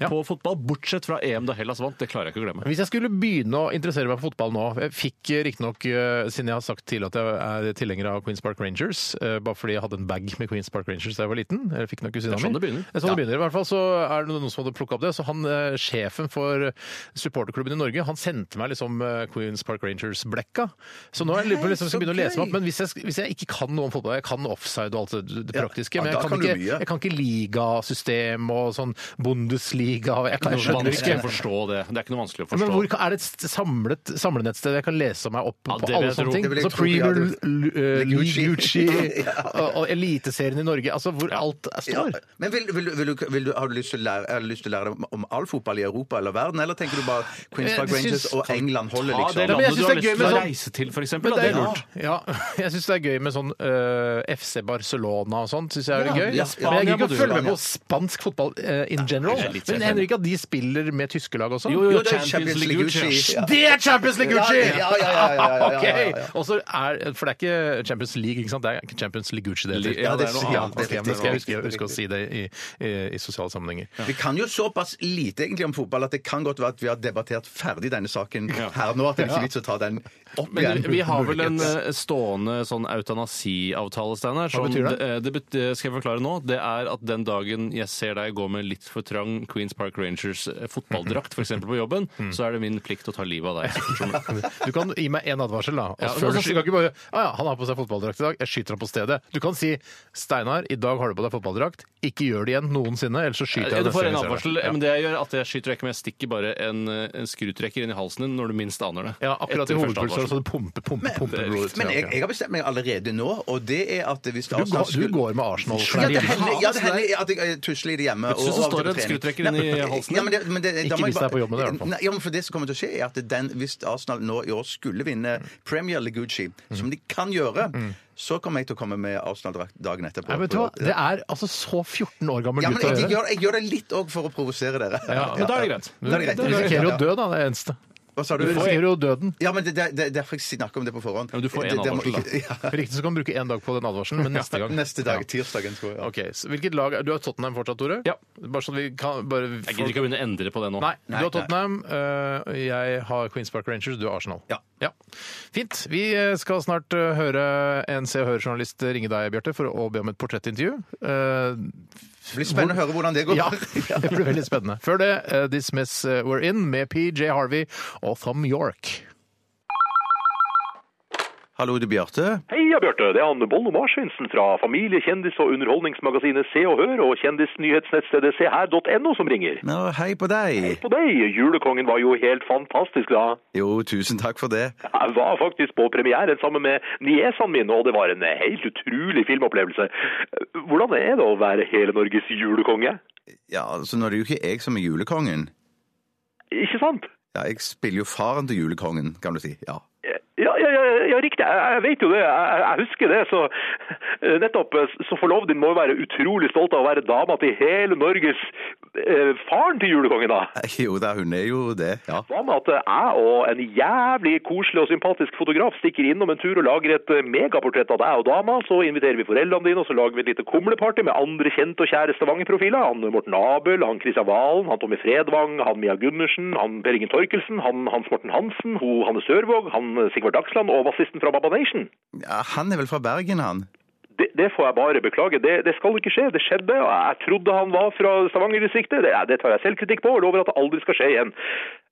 Ja. på fotball, bortsett fra EM da Hellas vant. Det klarer jeg ikke å glemme. Hvis jeg skulle begynne å interessere meg for fotball nå Jeg fikk riktignok, uh, siden jeg har sagt tidligere at jeg er tilhenger av Queens Park Rangers, eh, bare fordi jeg hadde en bag med Queens Park Rangers da jeg var liten. Jeg fikk nok kusina Det er sånn det begynner. Det er sånn det begynner. I hvert fall så er det noen som hadde plukka opp det. Så han, eh, sjefen for supporterklubben i Norge, han sendte meg liksom eh, Queens Park Rangers-blekka. Så nå er jeg på liksom, skal begynne å lese meg opp. Men hvis jeg, hvis jeg ikke kan noe om fotball, jeg kan offside og alt det, det praktiske, ja, men jeg kan, kan ikke, jeg kan ikke ligasystem og sånn Bundesliga og jeg, kan, ikke Vanskelig å ikke. forstå det. Det er ikke noe vanskelig å Men forstå. hvor, er det et samlet, samlenettsted jeg kan lese meg opp Ja, på det vil alle jeg sånne ting? Det vil jeg Altså tro, ja, Premier det- L- eh, League Gucci. *laughs* Og, og Eliteserien i Norge. Altså hvor alt er- Ja, står. men vil, vil, vil, du- vil du, har du lyst til å lære, har du lyst til å lære deg om, om all fotball i Europa eller verden, eller tenker du bare Queens Jeg Park Rangers syns- og England holder, Ta det liksom? men jeg landet synes du har det er gøy til med sånn- reise til, for eksempel. Men det er lurt. Ja, jeg syns det er gøy med sånn eh, FC Barcelona og sånt. Synes jeg er Ja, gøy. ja, Men jeg gidder må ikke du å følge med på spansk fotball eh, in general. Men hender ikke at de spiller med tyske lag også? Jo, jo, det er Champions League-Gucci. Det er Champions League-Gucci! Ja, ja, ja, *laughs* For det er ikke Champions League, ikke sant? Det er ikke Champions League-Gucci det heter. Ja, det skal jeg huske, å si det i, sosiale sammenhenger. Vi kan jo såpass lite egentlig om fotball at det kan godt være at vi har debattert ferdig denne saken her nå, at det er ikke vits å ta den opp igjen. Men vi har vel en eh, stående sånn eutanasiavtale, Steinar. Hva betyr det? Eh, det skal jeg forklare nå. Det er at den dagen jeg ser deg gå med litt for trang Queens Park Rangers fotballdrakt fotballdrakt, f.eks. på jobben, så er det min plikt å ta livet av deg. *laughs* Du kan gi meg en advarsel, da. Ja, før du, du kan ikke bare ah, ja, han har på seg fotballdrakt i dag, jeg skyter ham på stedet. Du kan si Steinar, i dag har du på deg fotballdrakt. Ikke gjør det igjen noensinne, ellers så skyter jeg Du får en advarsel. Ja. men det jeg gjør, at jeg skyter deg ikke, men jeg stikker bare en, eh, en skrutrekker inn i halsen din når du minst aner det. Ja, akkurat i hovedpulsåret, så du pumper, pumper, pumper blodet. Men jeg, jeg har bestemt meg allerede nå, og det er at hvis du, går, du går med Arsenal-klær det hjemme. ja, det hender at jeg eh, tusler i det hjemme. Plutselig så og av og står til det på en trening. skrutrekker inn i Nei, halsen Ja, men det, men det, Ikke må jeg hvis det er bare- på jobben, i hvert fall. Nei, ja, men for det som kommer til å skje, er at den, hvis Arsenal nå i år skulle vinne Premier League Gucci, Mm. som de kan gjøre, så kommer jeg til å komme med Arsenal-drakt dagen etterpå. Nei, vet du hva? Det er altså så 14 år gammel Ja, men gutt å jeg, jeg, gjøre. gjør, jeg gjør det litt òg for å provosere dere. Ja, men da er det greit. Da er det greit. Du risikerer jo å dø, da, det er eneste. Hva sa Du du? risikerer jo døden. Ja, men det, det, det, derfor jeg snakker om det på forhånd. Ja, men du får en Det- det må- advarsel, *laughs* Ja. Riktig så kan du bruke én dag på den advarselen, men neste gang Neste dag, Ja. tirsdagen, tror jeg. Ok, så Hvilket lag er Du har Tottenham fortsatt, Tore? Ja. Bare sånn at vi kan bare Jeg gidder ikke å begynne å endre på det nå. Nei, du har Tottenham, øh, jeg har Queens Park Rangers, du har Arsenal. Ja. Fint. Vi eh, skal snart øh, høre en Se og Hør-journalist ringe deg, Bjarte, for å be om et portrettintervju. Eh, Det blir spennende å høre hvordan det går. ja, *laughs* det blir veldig spennende. Før det, uh, This Miss eh, We're In med PJ Harvey og Thom York. Hallo, det er Bjarte. Heia, Bjarte. Det er han Bollo Marsvinsen fra familie-, kjendis- og underholdningsmagasinet Se og Hør og kjendisnyhetsnettstedet seher.no som ringer. Nå, hei på deg. Hei På deg, julekongen var jo helt fantastisk da. Jo, tusen takk for det. Jeg var faktisk på premieren sammen med niesene mine, og det var en helt utrolig filmopplevelse. Hvordan er det å være hele Norges julekonge? Ja, altså, nå er det jo ikke jeg som er julekongen. Ikke sant? Ja, jeg spiller jo faren til julekongen, kan du si. Ja. Ja, ja, ja, riktig. Jeg, vet jo det. Jeg, jeg husker det. Så eh, nettopp eh, så forloveden din må jo være utrolig stolt av å være dama til hele Norges eh, faren til julekongen, da. Jo da, hun er jo det, ja. Hva med at eh, jeg og en jævlig koselig og sympatisk fotograf stikker innom en tur og lager et eh, megaportrett av deg og dama, så inviterer vi foreldrene dine, og så lager vi et lite kumleparty med andre kjente og kjære Stavanger-profiler. Han Morten Abel, han Kristian Valen, han Tommy Fredvang, han Mia Gundersen, han Per Ingen Torkelsen, han Hans Morten Hansen, ho Hanne Sørvåg, han eh, Sigvard Dagsland og bassisten fra Baba Nation. ja. Han er vel fra Bergen, han? Det, det får jeg bare beklage. Det, det skal ikke skje. Det skjedde, og jeg trodde han var fra Stavanger-distriktet. Det, det tar jeg selvkritikk på, og lover at det aldri skal skje igjen.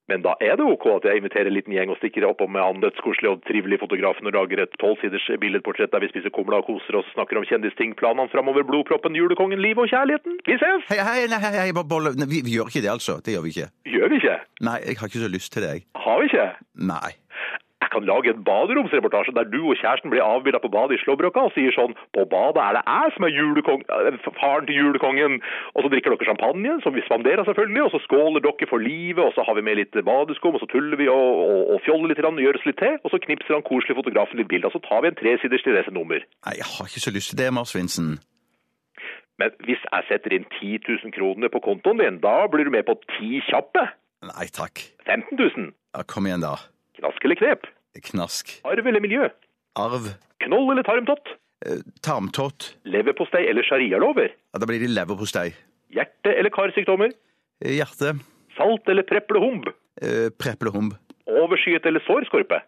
Men da er det OK at jeg inviterer en liten gjeng og stikker opp med han dødskoselig og trivelig fotografen og lager et tolvsiders billedportrett der vi spiser kumla og koser oss, snakker om kjendisting, planene framover, blodproppen, julekongen, livet og kjærligheten. Vi ses! Hei, hei, nei, hei, bolle. Vi, vi gjør ikke det, altså. Det gjør vi ikke. Gjør vi ikke? Nei, jeg har ikke så lyst til deg. Har vi ikke? Nei. Kan lage en baderomsreportasje der du og kjæresten blir avbilda på badet i Slåbrøka og sier sånn På badet er det jeg som er julekong, eh, faren til julekongen. Og så drikker dere champagne, som vi spanderer selvfølgelig, og så skåler dere for livet, og så har vi med litt badeskum, og så tuller vi og, og, og fjoller litt, og gjør oss litt til, og så knipser han koselig fotografen litt bilde, og så tar vi en tresiders til nummer. Nei, jeg har ikke så lyst til det, Mars Vinsen. Men hvis jeg setter inn 10 000 kroner på kontoen din, da blir du med på ti kjappe. Nei takk. 15 000. Ja, kom igjen, da. Knask eller knep? Knask. Arv eller miljø? Arv. Knoll eller tarmtott? Eh, Tarmtott. Leverpostei eller sharialover? Ja, da blir det leverpostei. Hjerte- eller karsykdommer? Eh, Hjerte. Salt eller preplehumb? Eh, Preplehumb. Overskyet eller sårskorpe?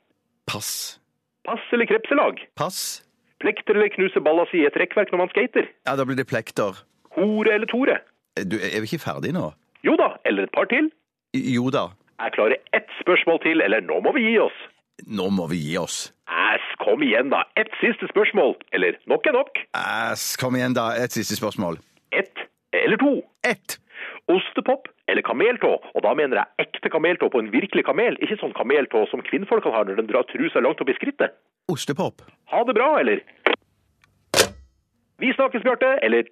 Pass. Pass eller krepselag? Pass. Plekter eller knuse balla si i et rekkverk når man skater? Ja, da blir det plekter. Hore eller tore? Eh, Du, er vi ikke ferdig nå? Jo da, eller et par til. Jo da. Jeg klarer ett spørsmål til, eller nå må vi gi oss. Nå må vi gi oss. Æsj, kom igjen da. Ett siste spørsmål. Eller nok er nok. Æsj, kom igjen, da. Et siste spørsmål. Ett eller to. Ett. Ostepop eller kameltå? Og da mener jeg ekte kameltå på en virkelig kamel, ikke sånn kameltå som kvinnfolkene har når de drar trusa langt opp i skrittet. Ostepop. Ha det bra, eller? Vi snakkes, Bjarte, eller?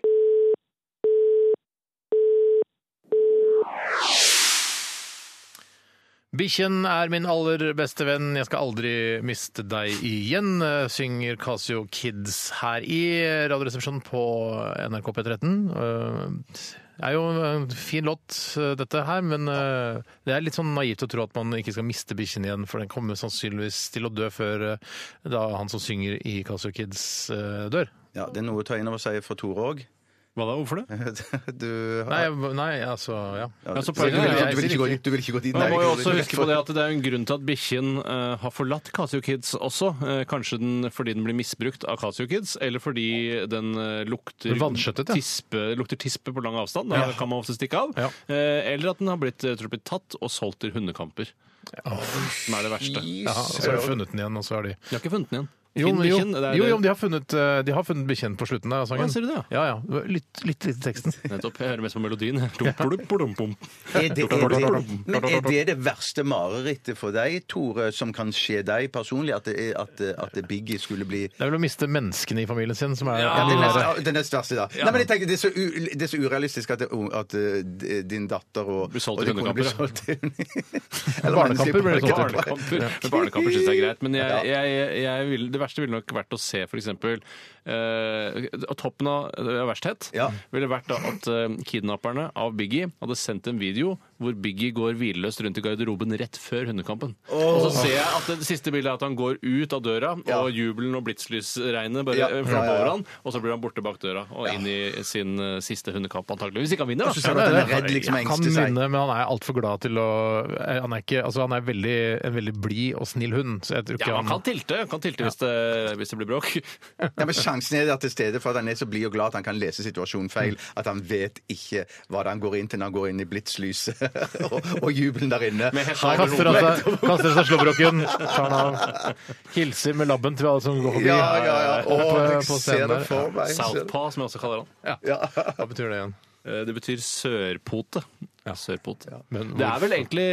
Bikkjen er min aller beste venn, jeg skal aldri miste deg igjen, eh, synger Casio Kids her i Radioresepsjonen på NRK P13. Eh, Det er jo en fin låt, eh, dette her, men eh, det er litt sånn naivt å tro at man ikke skal miste bikkjen igjen, for den kommer sannsynligvis til å dø før eh, da han som synger i Casio Kids eh, dør. Ja, Det er noe å ta inn over seg for Tore òg. Hva da? Hvorfor det? *laughs* Du, Nei, nei altså, ja. Ja, så du, poenget vil, er- du, vil ikke gå, du vil ikke gå dit? Man nei. må jo også huske på det at det er en grunn til at bikkjen eh, har forlatt Casio Kids også. Eh, kanskje den, fordi den blir misbrukt av Casio Kids, eller fordi den eh, lukter, Vanskjøttet, ja. tispe, lukter tispe på lang avstand. Da kan man ofte stikke av. Ja. Eh, eller at den har blitt, jeg tror, blitt tatt og solgt til hundekamper. Som er det verste. Ja, så har de funnet den igjen, og så har de De har ikke funnet den igjen. Jo, Finn men jo, bikkjen, det er jo, det- jo, men de har funnet, eh, de har funnet bikkjen på slutten av sangen. Å, ser du det, Ja, ja. ja. Lytt, Litt, litt til teksten. *laughs* Nettopp. Jeg hører mest på melodien. *laughs* Er det, er, det, men er det det verste marerittet for deg, Tore, som kan skje deg personlig? At, det er, at, at Biggie skulle bli Det er vel å miste menneskene i familien sin som er Ja, ja, det, det neste, er- det neste verste, da. Nei, men jeg tenker, det, er så u, det er så urealistisk at, det, at d- din datter og Blir solgt og til din kone blir hundekamper, solgt til Barnekamper blir det solgt til. Barnekamper, Men barnekamper syns jeg er greit. Men jeg, jeg, jeg vil, det verste ville nok vært å se f.eks. Eh, toppen av uh, versthet Ja. ville vært da at eh, kidnapperne av Biggie hadde sendt en video hvor Biggie går hvileløst rundt i garderoben rett før hundekampen. Og så ser jeg at det siste bildet er at han går ut av døra, Ja. og jubelen og blitslysregnet bare Ja. eh, flommer over han, og så blir han borte bak døra og inn i sin uh, siste hundekamp, antakeligvis. Hvis ikke han vinner, da. ser du at han er redd, liksom Han kan vinne, men han er altfor glad til å Han er, ikke, altså han er veldig, en veldig blid og snill hund. Så jeg tror ikke Ja, han kan tilte, han kan tilte hvis, det, hvis det blir bråk. Ja, men Sjansen er der til stede for at han er så blid og glad at han kan lese situasjonen feil. At han vet ikke hva det er han går inn til når han går inn i blitslyset *laughs* og, og jubelen der inne. Kaster av seg, kaster av seg slåbroken, tar den av. Hilser med labben til alle som går forbi. Ja, ja, ja. Å, Oppe jeg på ser det for meg. Southpaw, som jeg også kaller han. Hva betyr det igjen? Eh, Det betyr sørpote. Ja, Men Det er vel egentlig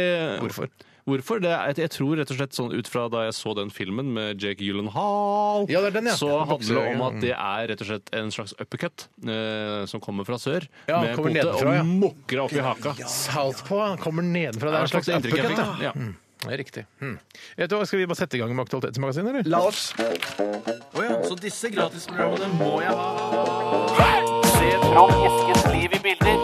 Hvorfor? Hvorfor? Det er, jeg tror rett og slett sånn ut fra da jeg så den filmen med Jake Gyllenhaal, Ja, det er den, ja. så handler det om at det er rett og slett en slags uppercut eh, som kommer fra sør, Ja, med kommer pote nedenfra, ja. og mukker opp i haka. Southpaw han kommer nedenfra. Det er en slags uppercut. da. Ja. Mm, Det er riktig. Mm. Vet du hva, Skal vi bare sette i gang med Aktualitetsmagasinet, eller? La oss Så disse gratisprogrammene må jeg ha. Trond Eskens liv i bilder.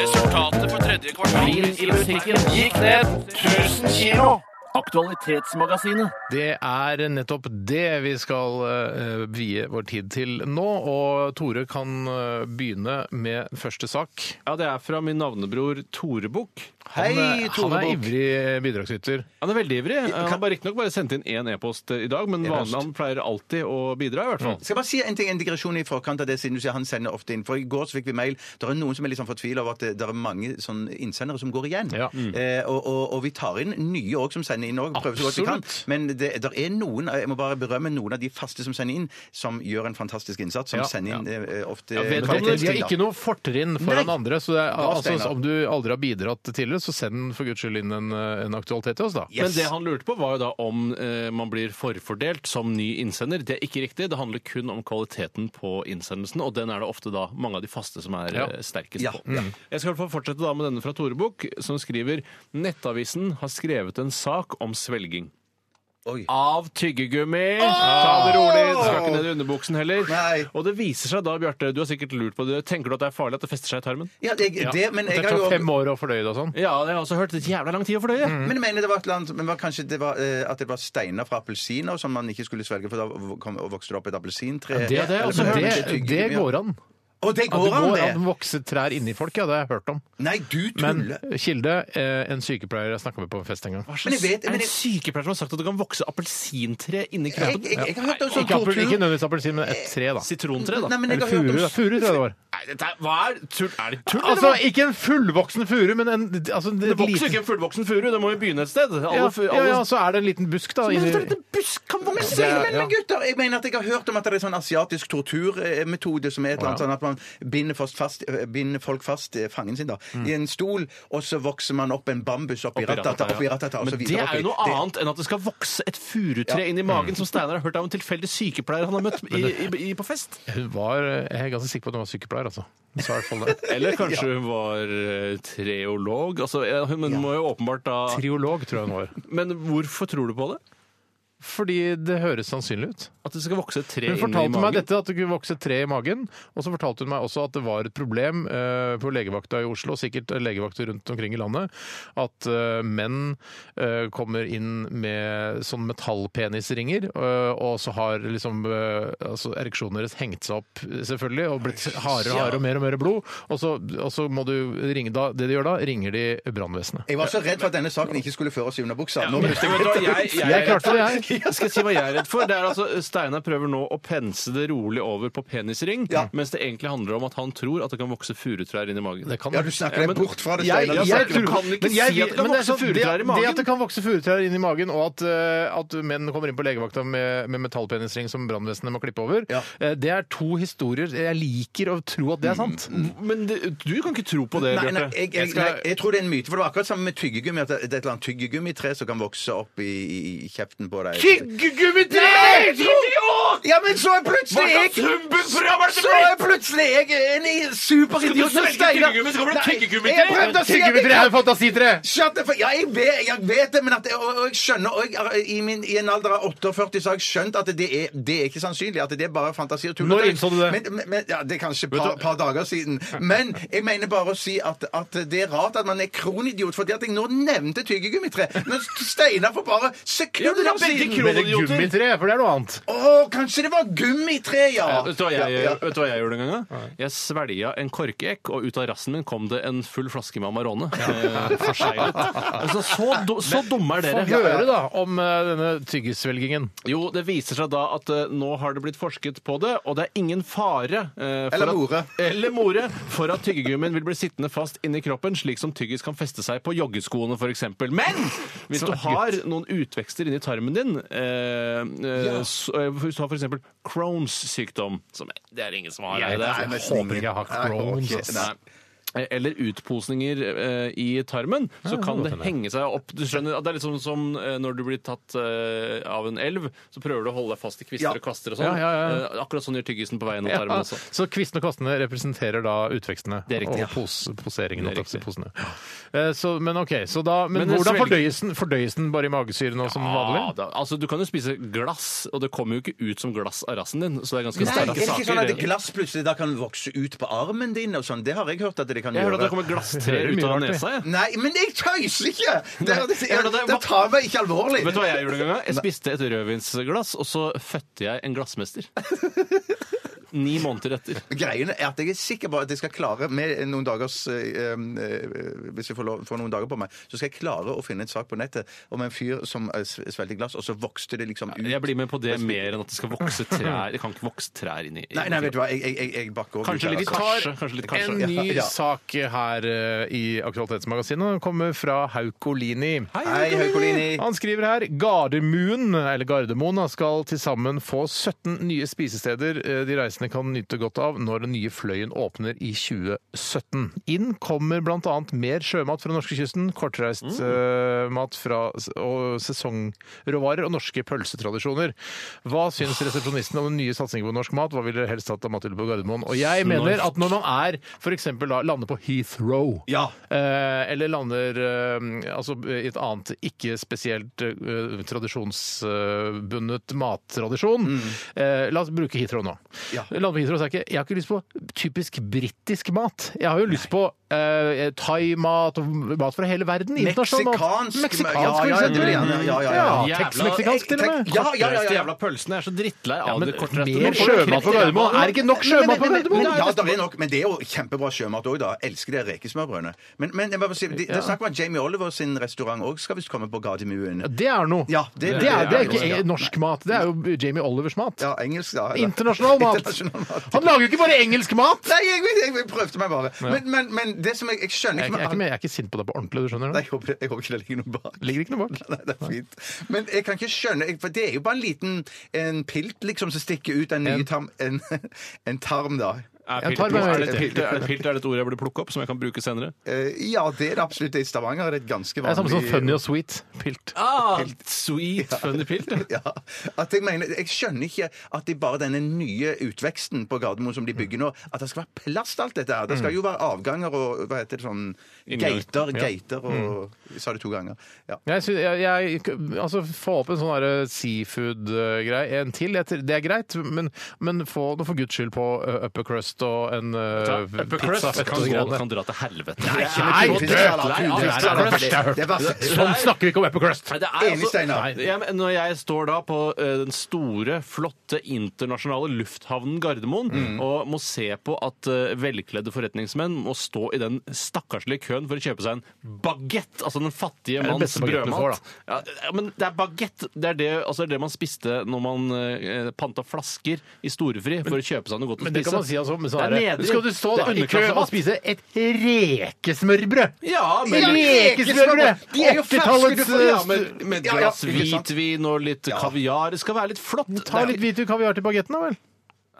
Resultatet på tredje kvartal i butikken gikk ned 1000 kilo. Aktualitetsmagasinet. Det er nettopp det vi skal uh, vie vår tid til nå. Og Tore kan uh, begynne med første sak. Ja, det er fra min navnebror Tore Bukk. Han, Hei, Tone han er Bukk. ivrig bidragsyter. Han er veldig ivrig. Han har riktignok bare sendt inn én e-post i dag, men vanlig, han pleier alltid å bidra, i hvert fall. Skal jeg bare si en ting, en digresjon i forkant av det, siden du sier han sender ofte inn. For i går så fikk vi mail. Det er noen som er litt sånn fortvila over at det, det er mange sånn innsendere som går igjen. Ja. Eh, og, og, og vi tar inn nye òg som sender inn òg. Prøver så godt vi kan. Men det der er noen, jeg må bare berømme noen av de faste som sender inn, som gjør en fantastisk innsats. Som Ja, sender inn eh, ofte Ja, Men vet de, de har ikke noe fortrinn foran Nei. andre. Så det er, altså, om du aldri har bidratt tidligere, så send for guds skyld inn en, eh, en aktualitet til oss, da. Men det han lurte på, var jo da om eh, man blir forfordelt som ny innsender. Det er ikke riktig. Det handler kun om kvaliteten på innsendelsen, og den er det ofte da mange av de faste som er Ja. eh, sterkest Ja, på. ja. Jeg skal i hvert fall fortsette da med denne fra Tore Bukk, som skriver Nettavisen har skrevet en sak om svelging. Oi. Av tyggegummi! Ta det rolig, det skal ikke ned i underbuksen heller. Nei. Og det viser seg da, Bjarte, du har sikkert lurt på det, tenker du at det er farlig at det fester seg i tarmen? Ja, det, det, men Det jeg tar har jo fem år å fordøye det og sånn. Ja, det har jeg også hørt. Det er jævla lang tid å fordøye. Men jeg mener det var et eller annet, men var kanskje det var, eh, at det var steiner fra appelsiner som man ikke skulle svelge, for da kom, vokste det opp et appelsintre. Det, det har også Eller- det, tyggegummi, det ja. går an. Å, det går det an, det! At å vokse trær inni folk, ja, det har jeg hørt om. Nei, du Men. Kilde, eh, en sykepleier jeg snakka med på en fest en gang. Men jeg vet, men det jeg, en sykepleier som har sagt at det kan vokse appelsintre inni jeg, kroppen? jeg, jeg har hørt om sånn Ikke, appel, ikke tortur... nødvendigvis appelsin, men et tre, da. Sitrontre, da. Nei, men jeg Eller har hørt furu, om da. Furu, tror jeg det var. Nei, dette er, hva er tull? Er det tull? Altså, eller hva? ikke en fullvoksen furu, men en altså, det vokser jo ikke en fullvoksen furu. Det må jo begynne et sted. Alle, ja, fu- ja, alle, ja, så er det en liten busk, da. Men Inni, en busk kan vokse Det er- Men, men gutter, jeg mener at jeg har hørt om at det er sånn asiatisk torturmetode som er et eller annet sånt, sånn at man binder, fast, fast, eh, binder folk fast, eh, fangen sin, da, i en stol, og så vokser man opp en bambus oppi Oppi ratata, oppi ja. ratata, Men det er jo noe. Det- annet enn at det skal vokse et furutre Ja. inn i magen, som Steinar har hørt av en tilfeldig sykepleier han har møtt i, i, i, på fest. hun var, jeg er ganske sikker på at hun var sykepleier, altså. *laughs* Eller kanskje hun var eh, treolog. Altså, hun men må jo åpenbart da Triolog, tror jeg hun var. Men hvorfor tror du på det? Fordi det høres sannsynlig ut. At det skal vokse et tre Hun inni fortalte magen? meg dette, at det kunne vokse et tre i magen. Og så fortalte hun meg også at det var et problem eh, på legevakta i Oslo, sikkert legevakter rundt omkring i landet, at eh, menn eh, kommer inn med sånn metallpenisringer, eh, og så har liksom eh, altså ereksjonen deres hengt seg opp, selvfølgelig, og blitt hardere og hardere og mer og mer blod. Og så, og så må du ringe da, Det de gjør da, ringer de brannvesenet. Jeg var så redd for at denne saken ikke skulle føre oss i underbuksa. Nå jeg, jeg, jeg, Jeg klarte det, jeg. *laughs* Skal si hva jeg er redd for? Det er altså, Steinar prøver nå å pense det rolig over på penisring, Ja. mens det egentlig handler om at han tror at det kan vokse furutrær inn i magen. Det kan Ja, du snakker Ja, deg bort fra det, Jeg, Steinar. jeg, Du snakker- kan ikke men jeg- si at det kan men er vokse sånn- furutrær i magen. Det at det kan vokse furutrær inn i magen, og at, eh, at menn kommer inn på legevakta med, med metallpenisring som brannvesenet må klippe over, Ja. eh, det er to historier jeg liker å tro at det er sant. Men det, du kan ikke tro på det, Nei, nei, Bjarte. jeg, jeg, nei, jeg tror det er en myte. For det var akkurat samme med tyggegummi. At det det er et eller annet tyggegummitre som kan vokse opp i, i, i kjeften på deg. Tyggegummitre! Idiot! Ja, men så er plutselig jeg Så er plutselig jeg en superidiot som Steinar. Jeg prøvde å si at Tyggegummitre er fantasitre! Shut the Ja, jeg vet, jeg vet det, men at og, og jeg skjønner og jeg, i, min, I en alder av 48 så har jeg skjønt at det er, det er ikke sannsynlig. At det er bare fantasi og tull. Når innså du det? Men, men, ja, Det er kanskje et par, par dager siden. Men jeg mener bare å si at, at det er rart at man er kronidiot, fordi at jeg nå nevnte tyggegummitre. Men Steinar for bare sekunder er siden kro- Men det er gummitre, for det er noe annet. Å, kanskje det var gummitre, ja! Ja, vet, du hva jeg, Ja, ja. vet du hva jeg gjorde en gang? da? Jeg svelga en korkeekk, og ut av rassen min kom det en full flaske med Amarone. Eh, forseglet. Altså, så, do, så dumme er Få dere. høre da om eh, denne tyggisvelgingen. Jo, det viser seg da at eh, nå har det blitt forsket på det, og det er ingen fare eh, for Eller at- more. eller more for at tyggegummien vil bli sittende fast inni kroppen, slik som tyggis kan feste seg på joggeskoene f.eks. Men hvis du har noen utvekster inni tarmen din, eh, ja. så, eh, hvis du har f.eks. Crohns sykdom som, Det er ingen som har. Jeg, det er, jeg, jeg, men Håper ikke jeg har Crohn's. Nei, okay. nei. Eller utposninger eh, i tarmen, så Ja, kan det det henge seg opp. Du skjønner at Det er litt sånn som eh, når du blir tatt eh, av en elv, så prøver du å holde deg fast i kvister Ja. og kvaster og sånn. Ja, ja, ja. Eh, Akkurat sånn gjør tyggisen på veien Ja, tarmen også. så kvistene og kvastene representerer da utvekstene Det er riktig, og pos poseringen. Det er holdt jeg på å si, riktig. posene. Eh, Så, men ok, så da, men, Men det hvordan svelger- fordøyes den? Fordøyes den bare i magesyren og som vanlig? Ja, da, altså Du kan jo spise glass, og det kommer jo ikke ut som glass av rassen din. Så det er ganske Nei, er sterke det ikke sånn at glass plutselig da kan vokse ut på armen din? og sånn? Det har jeg hørt at det kan Jeg hører at det kommer glasstrær *laughs* ut av nesa. jeg. Nei, men jeg tøyser ikke! Det, det, Jeg det- det tar meg ikke alvorlig. Vet du hva jeg gjorde en gang? Jeg spiste et rødvinsglass, og så fødte jeg en glassmester. *laughs* Ni måneder etter. Greien er at jeg er sikker på at jeg skal klare med noen dagers eh, eh, Hvis jeg får, lov, får noen dager på meg, så skal jeg klare å finne en sak på nettet om en fyr som eh, svelget glass, og så vokste det liksom ut. Jeg blir med på det mer enn at det skal vokse trær. Det kan ikke vokse trær inni Nei, nei, vet du hva, jeg, jeg, jeg, bakker over Kanskje litt altså. kanskje. Kanskje litt kanskje. En ny Ja, ja. sak her eh, i Aktualitetsmagasinet Den kommer fra Haukolini. Hei, Haukolini. Han skriver her Gardermoen, eller Gardermoen, skal til sammen få 17 nye spisesteder eh, de reisende kan nyte godt av når den nye Fløyen åpner i 2017. Inn kommer bl.a. mer sjømat fra norskekysten, kortreist eh, mat fra og sesongråvarer og norske pølsetradisjoner. Hva syns resepsjonisten om den nye satsingen på norsk mat? Hva ville dere helst hatt av til på Gardermoen? Og jeg mener at når man er f.eks. da lander på Heathrow, Ja. eh, eller lander eh, altså i et annet ikke spesielt eh, tradisjonsbundet mattradisjon eh, La oss bruke Heathrow nå. Ja. Lander på Heathrow, så er jeg, ikke, jeg har ikke lyst på typisk britisk mat. Jeg har jo lyst på eh, thaimat og mat fra hele verden. internasjonal mat. Meksikansk Meksikansk, ja, for ja, eksempel. ja, ja, ja, ja, ja. Ja, Tex-meksikansk til og med. Ja, ja, ja, ja. De jævla pølsene. Er så drittlei av det kortreiste. mer sjømat på Gardermoen. Er det ikke nok sjømat på Gardermoen? Ja, det er nok, men det er jo kjempebra sjømat òg, da. Jeg elsker det rekesmørbrødene. Men, men jeg må bare si, det, det er snakk om at Jamie Oliver sin restaurant òg skal visst komme på Gardermoen. Det er noe. Ja, det- det, er, det er det er ikke norsk mat. Det er jo Jamie Olivers mat. Ja, engelsk, da. Internasjonal mat. Internasjonal mat. Han lager jo ikke bare engelsk mat! Nei, jeg, jeg, jeg prøvde meg bare. Men, men, men det som jeg, jeg skjønner Jeg, jeg, er ikke med, jeg er ikke sint på deg på ordentlig, du skjønner Nei, det? jeg håper, jeg håper ikke det ligger noe bak. Ligger ikke noe bak. Nei, det er fint. Men jeg kan ikke skjønne jeg- For det er jo bare en liten en pilt liksom som stikker ut en ny En- tarm En, *laughs* en tarm, da. Er Jeg tar er det er det er det et ord jeg burde plukke opp, som jeg kan bruke senere? Eh, ja, det er det absolutt. I Stavanger er det et ganske Det er samme vanlig som funny og sweet. Pilt. Ah, sweet funny pilt. *laughs* ja. At jeg mener, jeg skjønner ikke at det bare denne nye utveksten på Gardermoen som de bygger nå, at det skal være plass til alt dette her. Det skal jo være avganger og hva heter det sånn Inngang. Gater, Ja. gater og Jeg sa det to ganger. Ja. Jeg, sy- jeg, jeg, altså, få opp en sånn derre seafood-greie. En til, jeg- det er greit, men, men få noe for guds skyld på uh, upper crust og en uh, pizza. fett kan, og gå- kan dra til helvete. Nei, Nei, verste. Sånn snakker vi ikke om upper crust! Nei, det Enig, Steinar. Nei, jeg, men når jeg står da på eh, den store, flotte internasjonale lufthavnen Gardermoen og må se på at eh, velkledde forretningsmenn må stå i den stakkarslige køen for å kjøpe seg en bagett, altså den fattige manns brødmat. Ja, men det er bagett. Det er det, altså, det man spiste når man panta flasker i storefri for å kjøpe seg noe godt å Men det spise. kan man si altså med Det er nedrig. Skal du stå Det er i kø og spise et rekesmørbrød? Ja, men Rekesmørbrød! De er jo ferske, du får- ja, Åttitallets med, med et Ja, ja, glass ikke sant? hvitvin og litt kaviar. Det skal være litt flott. Ta Det er litt hvitvin kaviar til bagetten, da vel.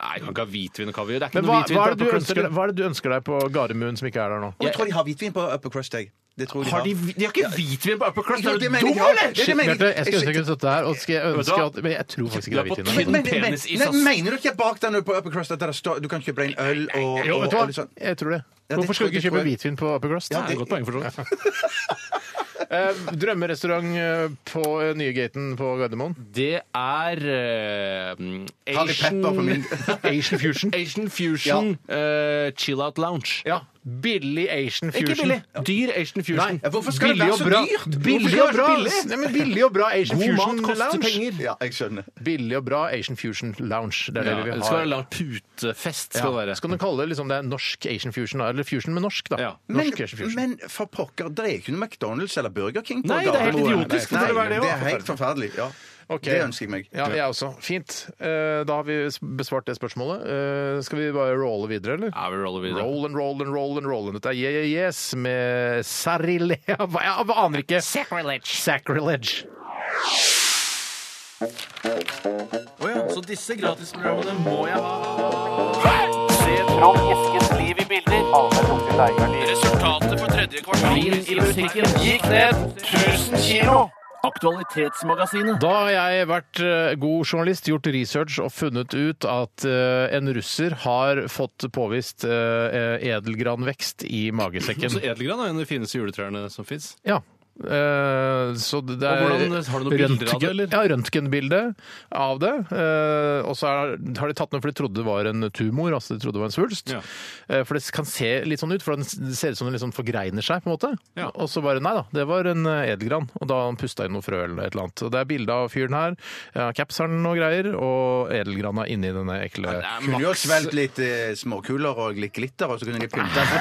Nei, jeg kan ikke ha hvitvin og kaviar. Det er ikke Men noe hva, hvitvin hva, er på det du Upper ønsker, hva er det du ønsker deg på Gardermoen som ikke er der nå? Og jeg tror de har hvitvin på Upper Crust, jeg. Det tror de Har de, de har ikke hvitvin på Upper Crust! Er du dum, eller? Det- det jeg. Bjarte, jeg skulle ønske jeg kunne støtte her, og skal jeg ønske at Men jeg tror faktisk ikke det er hvitvin. men- Men, men, men, mener du ikke bak der nå på Upper Crust at står, du kan kjøpe deg en øl og, Jo, og, vet du hva? og sånn Jeg tror det. Hvorfor skal du ikke kjøpe hvitvin på Upper Crust? Ja, det er et godt poeng, for så vidt. Eh, Drømmerestaurant eh, på eh, nye gaten på Gardermoen? Det er eh, min Asian Fusion. Asian Fusion eh, Chill Out Lounge. Ja. Billig Asian Ikke Fusion. billig. Dyr Asian Fusion. Nei, Hvorfor skal det være så dyrt? Billig og bra, billig? Nei, men billig og bra Asian God Fusion mat koster Lounge. penger. Ja, jeg skjønner. Billig og bra Asian Fusion Lounge. Det er det Ja, vi det skal ha. være lang putefest. Skal det være. Skal du kalle det liksom det er norsk Asian Fusion, da? Eller fusion med norsk, da. Ja. Men, Norsk Asian Fusion. men for pokker, det er ikke noe McDonald's eller Burger King på Nei, det er helt idiotisk. Nei, Hvorfor er det det også? er helt forferdelig. Ja. Ok. Det ønsker jeg meg. Ja, jeg også. Fint. Eh, Da har vi besvart det spørsmålet. Eh, Skal vi bare rolle videre, eller? Ja, vi roller videre. Roll and roll and roll and roll. and. Dette er Yeah Yeah Yes med Sarilea *laughs* Hva- Jeg aner ikke. Sacrilege. Sacrilege. Så disse gratisprogrammene må jeg ha. Se Trond Eskens liv i bilder. Resultatet for tredje kvartal i musikken gikk ned 1000 kilo. Aktualitetsmagasinet. Da har jeg vært eh, god journalist, gjort research og funnet ut at eh, en russer har fått påvist eh, edelgranvekst i magesekken. *laughs* Så edelgran er en av de fineste juletrærne som fins. Ja. Eh, så det er Og hvordan- har du noen bilder av det, eller? Ja, røntgenbilde av det. Eh, og så er, har de tatt noe for de trodde det var en tumor, altså de trodde det var en svulst. Ja. Eh, for det kan se litt sånn ut, for den det ser ut som den liksom forgreiner seg, på en måte. Ja. Og så bare nei da, det var en edelgran. Og da han pusta inn noe frø eller et eller annet. Og det er bilde av fyren her. Ja, caps og greier, og edelgrana inni denne ekle Kunne jo svelget litt eh, småkuler og litt glitter, og så kunne de pynta seg.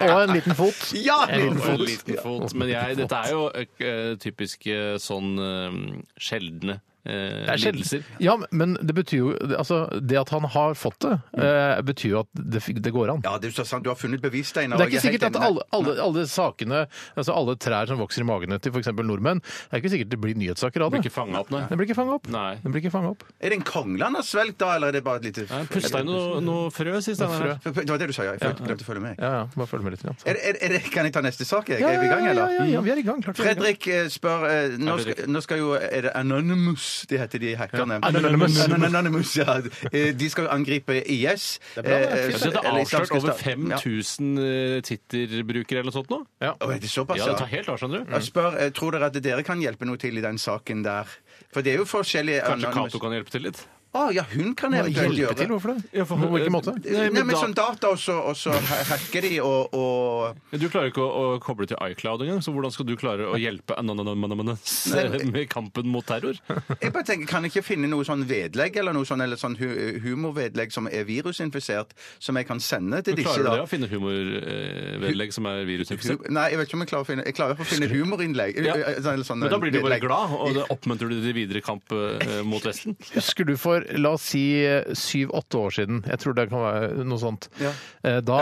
*laughs* Og en liten fot. Ja! En liten Og en liten fot. Men jeg, dette er jo uh, typisk uh, sånn uh, sjeldne Det er lidelser. Ja, men det betyr jo Altså, det at han har fått det, eh, betyr jo at det, det går an. Ja, det er jo så sant. Du har funnet bevis, Steinar. Det er ikke sikkert at alle, alle, alle sakene, altså alle trær som vokser i magene til f.eks. nordmenn, det er ikke sikkert det blir nyhetssaker av Blir det. ikke fanga opp, nei. Den blir ikke fanga opp. Nei. Den blir ikke fanget opp. Er det en kongle han har svelget da, eller er det bare et lite Nei, Pusta inn noe, noe frø, sier Steinar. frø. Det var det du sa, ja. Jeg følte- glemte å følge med. Ja, ja, bare følg med litt. grann. Er, er, er kan jeg ta neste sak? Jeg? Ja, Er vi i gang, eller? Ja, ja, ja, vi er i gang. Klart vi er i gang. Fredrik eh, spør eh, nå, skal, nå skal jo Er det Anonymous de heter, de hackerne? Anonymous. Anonymous, ja. Eh, De skal jo angripe IS. det er Eh, det er avslørt over 5000 eh, Twitter-brukere eller noe sånt nå. Ja. Å, er det såpass, Ja, det tar helt av, skjønner du. Jeg spør, eh, Tror dere at dere kan hjelpe noe til i den saken der? For det er jo forskjellige Kanskje Cato kan hjelpe til litt? Å, ja, hun kan eventuelt Hjelpe til? Hvorfor det? Ja, for- På hvilken måte? Nei, men da- sånn data, og så, og så hacker de og, og Du klarer ikke å, å koble til iCloud engang, så hvordan skal du klare å hjelpe anonymous *laughs* med kampen mot terror? Jeg bare tenker, Kan jeg ikke finne noe sånn vedlegg eller noe sånn, eller sånn hu humorvedlegg som er virusinfisert, som jeg kan sende til disse? klarer du det å finne humorvedlegg som er virusinfisert? Hu- Nei, jeg vet ikke om jeg klarer å finne Jeg klarer i hvert fall å finne humorinnlegg. Ja. eh, eller sånn Men da blir du bare vedlegg. glad, og det oppmuntrer du til videre kamp eh, mot Vesten. Husker du for, la oss si, syv-åtte år siden, jeg tror det kan være noe sånt, Ja. Eh, da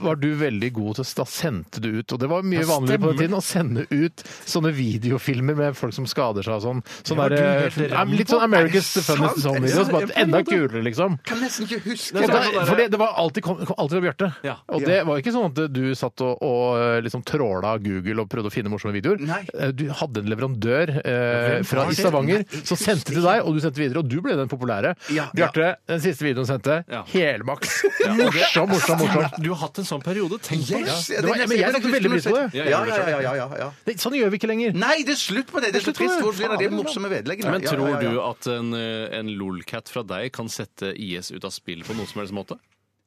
var du veldig god til Da sendte du ut, og det var mye vanligere på den tiden, å sende ut sånne videofilmer med folk som skader seg og sånn. sånn ja, der, eh, ram litt sånn. America's Er Funniest Er videos, bare enda kulere, liksom. Kan nesten ikke huske Det da, for det, det var alltid, kom, alltid fra Bjarte. Ja. Og det var ikke sånn at du satt og, og liksom tråla Google og prøvde å finne morsomme videoer. Nei. Eh, Du hadde en leverandør eh, fra? Stavanger som sendte til deg, og du sendte videre, og du ble den populære. Ja, ja. Bjarte, den siste videoen sendte, Ja. helmaks. *laughs* Morsom, morsom, morsom. Du har hatt en sånn periode. Tenk på det. Yes, det var- men jeg satte veldig pris på det. Ja, ja, ja, ja, ja, ja, ja. Det, sånn gjør vi ikke lenger. Nei, det er slutt på det! Det er så trist. Hvor blir det av de morsomme vedleggene? Men tror ja, ja, du at en, eh, en lolcat fra deg kan sette IS ut av spill på noen som helst måte?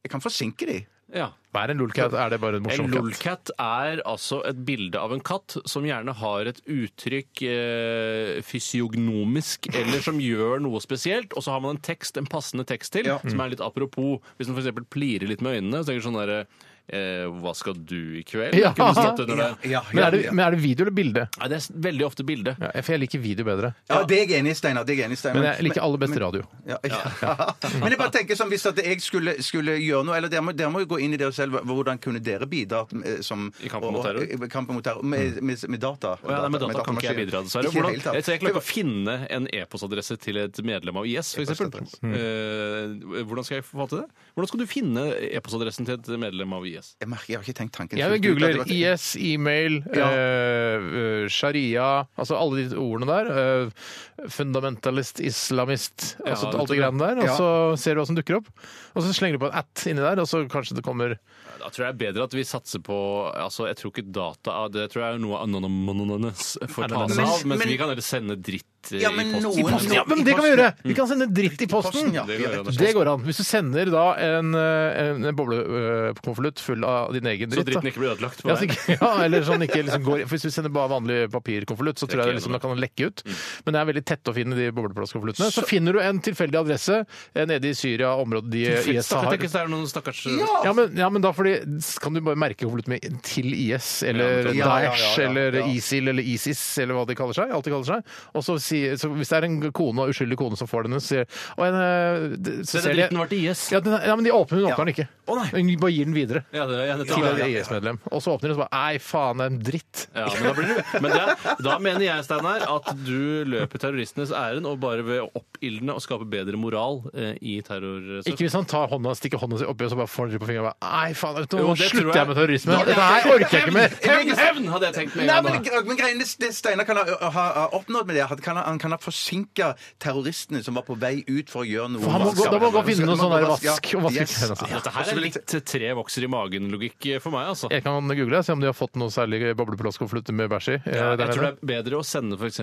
Jeg kan forsinke de. Ja. Hva er en lolcat? Er det bare en En morsom katt? lolcat er altså et bilde av en katt som gjerne har et uttrykk eh, fysiognomisk, eller som gjør noe spesielt, og så har man en tekst, en passende tekst til, Ja. som er litt apropos. Hvis man f.eks. plirer litt med øynene, så tenker du sånn derre eh, Hva skal du i kveld? Ja. Kunne stått under det. Ja, Men er, det, men er det video eller bilde? Nei, det er veldig ofte bilde. Ja, for jeg liker video bedre. Ja, det er jeg enig i, Steinar. Det er jeg enig i, Steinar. Men jeg liker aller best radio. Ja, ja. *laughs* Men jeg bare tenker sånn, hvis at jeg skulle, skulle gjøre noe Eller dere må, dere må jo gå inn i dere selv. Hvordan kunne dere bidra eh, som, I kampen mot terror? I kampen mot terror med, med, med data. Å ja, nei, med data kan ikke jeg bidra, dessverre. Ikke i det Hvordan, hele tatt. jeg, jeg klarer ikke å finne en e-postadresse til et medlem av IS, f.eks. E-postadresse. Eh, hvordan skal jeg få til det? Hvordan skal du finne e-postadressen til et medlem av IS? Jeg merker, jeg har ikke tenkt tanken Jeg googler IS, e-mail, Ja. eh, eh, sharia Altså alle de ordene der. eh, fundamentalist, islamist, Ja, altså alt det greiene der. Og Ja. så ser du hva som dukker opp. Og så slenger du på en at inni der, og så kanskje det kommer Da tror jeg det er bedre at vi satser på altså Jeg tror ikke data Det tror jeg er noe Anonymous får ta seg av, mens men- vi kan heller sende dritt eh, Ja, men i posten. noen- posten, ja, men det kan vi gjøre! Vi kan sende dritt i posten. ja. Det går an. Det går an. Hvis du sender da en, eh, en boblekonvolutt full av din egen Så dritt da. dritten ikke blir ødelagt på Ja, deg. ja, eller sånn ikke liksom går, for Hvis du sender bare vanlig papirkonvolutt, så tror jeg det liksom, da kan den lekke ut. Men det er veldig tett å finne de bobleplastkonvoluttene. Så finner du en tilfeldig adresse eh, nede i Syria, området de IS Stakkars, har. tenk hvis det er noen stakkars Ja men, ja, men da fordi, kan du bare merke konvolutten med til IS, eller Ja, ja, ja, Daesh, ja, eller. ISIL, eller ISIS, eller hva de kaller seg. Alt de kaller seg. Og så, si, så hvis det er en kone, uskyldig kone som får den, så sier og en, eh, det- så Denne ser de- dritten var til IS. ja, den, ja, men de åpner den, åpner den ikke. Å, nei. Hun bare gir den videre Ja, det, ja, til et IS-medlem. Og så åpner de og så bare Nei, faen, det er en dritt. Ja, men da, blir det, men det, da mener jeg, Steinar, at du løper terroristenes ærend og bare ved å oppildne og skape bedre moral eh, i terror... Ikke hvis han tar hånda, stikker hånda si oppi og så bare får den dritt på fingeren og bare Nei, faen, vet du, Jo, nå det tror slutter jeg. jeg med terrorisme. Dette her orker jeg ikke mer. Hevn, hevn, hadde jeg tenkt med Nei, en men, da. men greien, det, det Steinar kan ha, ha, ha oppnådd med det, kan, ha- han kan ha forsinka terroristene som var på vei ut for å gjøre noe. For han må gå- da må han gå og finne noe sånn der vask og vaske Yes. hendene sine. Dette her er litt tre vokser i magen-logikk for meg, altså. Jeg kan google og se om de har fått noe særlig bobleplastkonvolutt med bæsj i. eh, Ja, der jeg tror det er bedre å sende f.eks.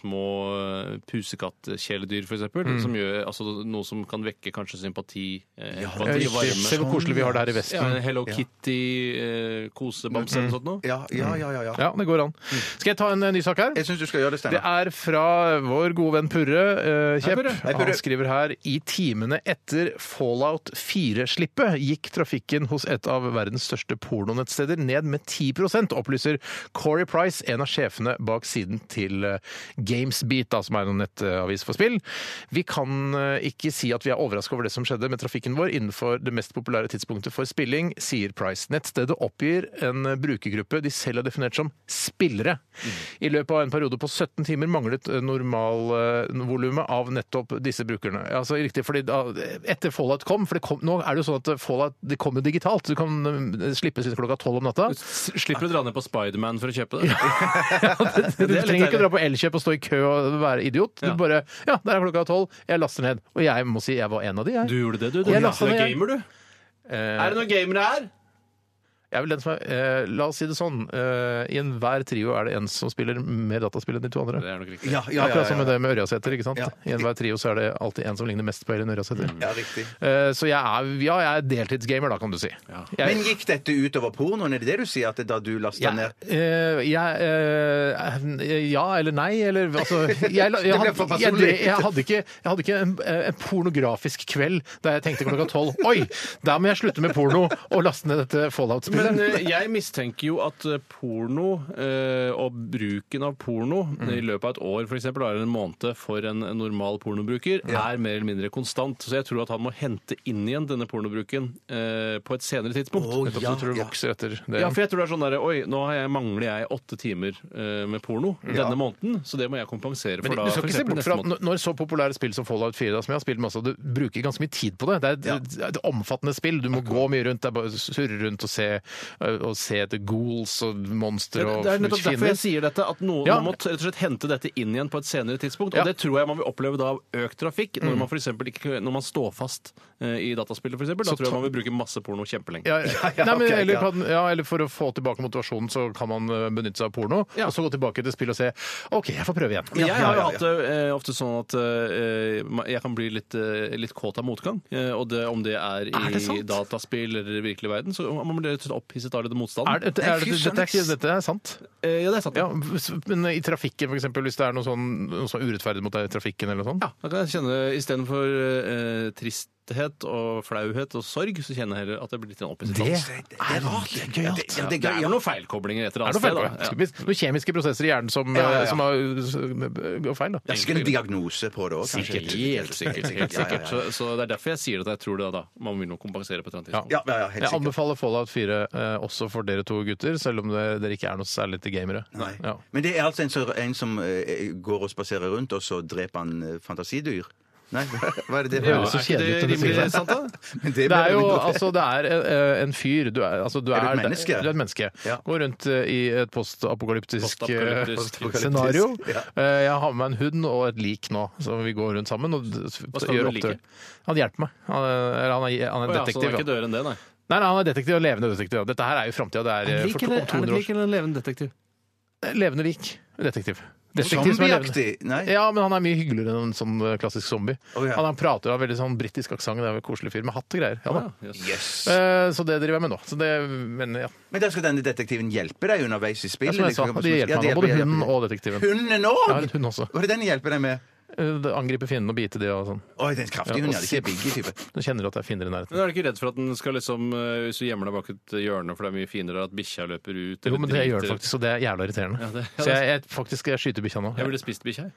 små eh, pusekattkjæledyr, eksempel, Mm. som gjør altså, noe som kan vekke kanskje sympati, eh, Ja. Se hvor koselig vi har det her i Ja, Vesten. en Hello Kitty, eh, kosebamse eller noe sånt noe. Ja, ja, ja, ja, ja. Ja, det går an. Skal jeg ta en eh, ny sak her? Jeg syns du skal gjøre det, Det Steinar. er fra vår gode venn Purre eh, Kjepp. Purre. Hei, Purre. Han skriver her i timene etter Fallout 4-slippet gikk trafikken hos et av verdens største pornonettsteder ned med 10% opplyser Corey Price, en av sjefene bak siden til eh, GamesBeat. Da, som er en nettavis for spill. Vi kan eh, ikke si at vi er overraska over det som skjedde med trafikken vår innenfor det mest populære tidspunktet for spilling, sier Price. Nettstedet oppgir en brukergruppe de selv har definert som spillere. I løpet av en periode på 17 timer manglet normalvolumet av nettopp disse brukerne. Altså riktig, fordi da, Etter Fallout kom, for det kom, nå er det jo sånn at Fallout det kommer digitalt. Du kan eh, slippe sist klokka tolv om natta. Slipper å dra ned på Spiderman for å kjøpe det? Du *laughs* Det det, du trenger ikke å dra på Elkjøp og stå i kø og være idiot. Du Ja. bare Ja, der er klokka tolv. Jeg laster ned. Og jeg må si jeg var en av de, jeg. Du gjorde det, du. du. Jeg er ned, jeg. gamer, du. Eh, Er det noen gamere her? Jeg er vel den som er, eh, la oss si det sånn. Eh, I enhver trio er det en som spiller mer dataspill enn de to andre. Det er nok riktig. Ja, ja, ja, Akkurat som med det med Ørjasæter. ikke sant? Ja. I enhver trio så er det alltid en som ligner mest på Elin Ørjasæter. ja, riktig. Eh, Så jeg er, ja, jeg er deltidsgamer, da, kan du si. Jeg, Men gikk dette utover pornoen? Er det det du sier, at det er da du lasta jeg, ned eh, jeg, eh, ja eller nei, eller altså jeg, *laughs* jeg, jeg, ble hadde, jeg, personlig. jeg hadde ikke, jeg hadde ikke en, en pornografisk kveld da jeg tenkte klokka tolv Oi, da må jeg slutte med porno og laste ned dette Men eh, jeg mistenker jo at eh, porno eh, og bruken av porno i løpet av et år for eksempel, eller en måned for en normal pornobruker, er mer eller mindre konstant. Så jeg tror at han må hente inn igjen denne pornobruken eh, på et senere tidspunkt. Å, Nettopp, ja, så tror du ja. vokser etter det. Ja, for jeg tror det er sånn der, Oi, nå har jeg, mangler jeg åtte timer eh, med porno denne måneden, så det må jeg kompensere for Men da. du skal for ikke se eksempel bort fra neste at når- når så populære spill som Fallout 4, da, som jeg har spilt masse av, du bruker ganske mye tid på det. Det er et, et omfattende spill. Du må gå mye rundt, det er bare å surre rundt og se, og se etter ghouls og monstre og det er nettopp derfor jeg sier dette, at noen, Ja. man må t- rett og slett hente dette inn igjen på et senere tidspunkt. Og Ja. Mm. det tror jeg man vil oppleve da av økt trafikk. Når man for eksempel ikke, når man står fast eh, i dataspillet, f.eks. da Så tror jeg man vil bruke masse porno kjempelenge. Ja, ja, *laughs* Nei, men, ok, eller, ja. kan, ja, eller for å få tilbake motivasjonen, så kan man eh, benytte seg av porno. Ja. Og så gå tilbake til spill og se OK, jeg får prøve igjen. Men jeg har jo hatt det eh, ofte sånn at eh, ma- jeg kan bli litt, eh, litt kåt av motgang. Eh, og det, om det er i Er det sant? dataspill eller i virkelig verden, så man blir rett og slett opphisset av litt motstand. Er, det- er, det, er, det- dette, er dette er sant. Eh, ja, det er sant. Ja, men i trafikken, for eksempel, hvis det er noe sånn, noe som er urettferdig mot deg i trafikken eller noe sånt? Ja, da kan jeg kjenne istedenfor uh, tristhet og flauhet og sorg, så kjenner jeg heller at jeg blir litt opphisset. Det er rart. Det er gøyalt. det, ja, det er noen feilkoblinger et eller Er annet sted. Da. Noen kjemiske prosesser i hjernen som, Ja, ja, ja. som har, går feil, da. Det er sikkert en diagnose på det òg, Sikkert. Helt sikkert. helt Ja, ja, sikkert. ja. Så, så det er derfor jeg sier at jeg tror det da. Man vil nok kompensere på et eller annet tidspunkt. Ja, ja, ja, helt Jeg anbefaler Fallout 4 eh, også for dere to gutter, selv om dere, dere ikke er noe særlig til gamere. Nei. Ja. Men det er altså en, som- en som eh, går og spaserer rundt, og så dreper han eh, fantasidyr? Nei, hva er det det Ja, høres så kjedelig ut det du sier rimelig det. sant, da? *laughs* Men Det er jo altså, det er eh, en fyr. Du er, altså, du Er du et menneske? Du er et menneske. Ja. Går rundt eh, i et postapokalyptisk eh, Postapokalyptisk. scenario. *laughs* Ja. Eh, Jeg har med meg en hund og et lik nå, så vi går rundt sammen. Og d- Hva skal du gjør med opptøy. liket? Han hjelper meg. Han er, eller han er, han er ja, så det detektiv. er ikke ja. dødere det, nei. Nei, nei, han er detektiv og levende detektiv. ja. Dette her er jo framtida. Det er, eh, for to, om 200 år. eller en levende detektiv? Levende lik. Detektiv. Detektiv som er levende. Nei? Ja, men han er mye hyggeligere enn en sånn eh, klassisk zombie. Å, ja. han, han prater av veldig sånn britisk aksent. Det er vel en koselig fyr med hatt og greier. Ja, da. Ja, yes. Eh, Så det driver jeg med nå. Så det, men ja. Men da skal denne detektiven hjelpe deg underveis i Ja, spillet? som jeg sa, liksom? de hjelper Ja, meg. Både hjelper- hunden hjelper. og detektiven. Hunden òg? Ja, hun også. Hva er det den hjelper deg med? Eh, det Angripe fienden og bite de og sånn. Oi, den kraftige hunden, ja. Det er ikke biggie type. *laughs* Nå kjenner du at det er fiender i nærheten. Men er du ikke redd for at den skal liksom eh, Hvis du gjemmer deg bak et hjørne for det er mye finere at bikkja løper ut? Jo, men det gjør den det faktisk, og det er jævla irriterende. Ja, det- ja, Så jeg, jeg faktisk jeg skyter bikkja nå. Jeg ville spist bikkja. jeg.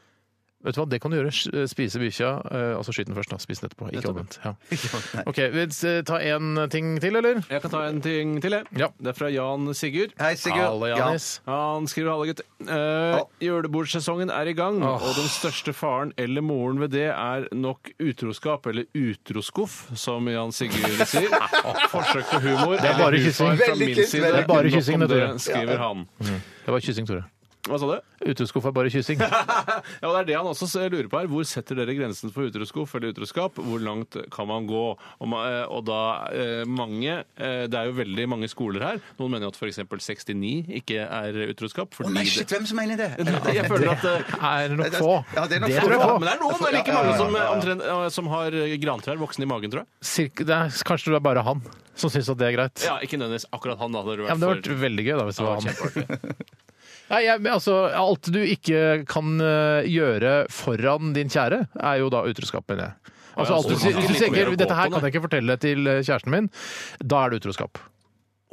Vet du hva, det kan du gjøre. Spise bikkja, altså og så skyte den først. da. Spis den etterpå. Ikke omvendt. Ja. *laughs* OK, vi tar ta en ting til, eller? Jeg kan ta en ting til, jeg. Ja. Det er fra Jan Sigurd. Hei, Sigurd. Halle, Ja. Janis. Han skriver alle gutt. Eh, julebordsesongen er i gang, og den største faren eller moren ved det er nok utroskap, eller utroskuff, som Jan Sigurd sier. *laughs* Forsøk på humor. Det er bare kyssing. Det er bare kyssing, det, det, Tore. skriver han. Det var kyssing, Tore. Hva sa du? Utroskap er bare kyssing. *laughs* Ja, og det er det han også lurer på her. Hvor setter dere grensen for utroskuff eller utroskap? Hvor langt kan man gå? Og, ma- eh, og da eh, mange eh, Det er jo veldig mange skoler her. Noen mener jo at f.eks. 69 ikke er utroskap. Å Fordi nei, shit, hvem som mener det? det jeg føler at eh, Er det nok få? ja, det er nok få. tror jeg ja, på. men det er noen, det er like Ja, ja, mange ja, som, ja, ja. omtrent, eh, som har eh, grantrær voksne i magen, tror jeg. Cirka, det er, kanskje det er bare han som syns at det er greit. Ja, Ikke nødvendigvis akkurat han, da. Det hadde Ja, men det hadde vært vært veldig gøy da, hvis det var han. kjempeartig. *laughs* Nei, jeg, men altså, alt du ikke kan eh, gjøre foran din kjære, er jo da utroskap, mener jeg. Altså, alt du, sier- hvis du tenker dette her kan jeg ikke fortelle til eh, kjæresten min, da er det utroskap.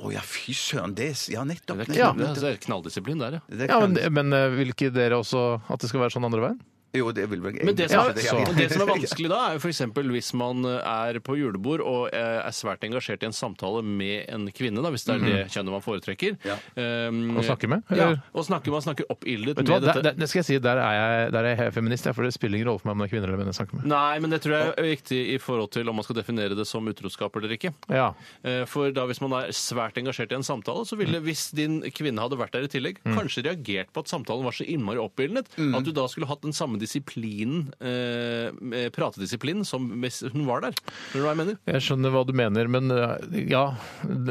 Å ja, fy søren. Det er Ja, nettopp. Det er Ja. knall- det er knalldisiplin der, ja. Det Ja, kan- men, men eh, vil ikke dere også at det skal være sånn andre veien? Jo, det vil vel Men det som, Ja, er, det- det som er vanskelig da, er jo f.eks. hvis man er på julebord og eh, er svært engasjert i en samtale med en kvinne, da, hvis det er det kjønnet man foretrekker. Ja. Um, Å snakke med, Ja, og snakke, man snakker oppildet hva, med dette. der, det skal jeg si, der er jeg, der er jeg feminist, for det spiller ingen rolle for meg om det er kvinner eller menn jeg snakker med. Nei, men det tror jeg er viktig i forhold til om man skal definere det som utroskap eller ikke. Ja. Eh, For da hvis man er svært engasjert i en samtale, så ville, hvis din kvinne hadde vært der i tillegg, kanskje reagert på at samtalen var så innmari oppildnet, at du da skulle hatt den samme disiplinen, eh, pratedisiplinen, som hun var der. Skjønner du hva jeg mener? Jeg skjønner hva du mener, men uh, ja,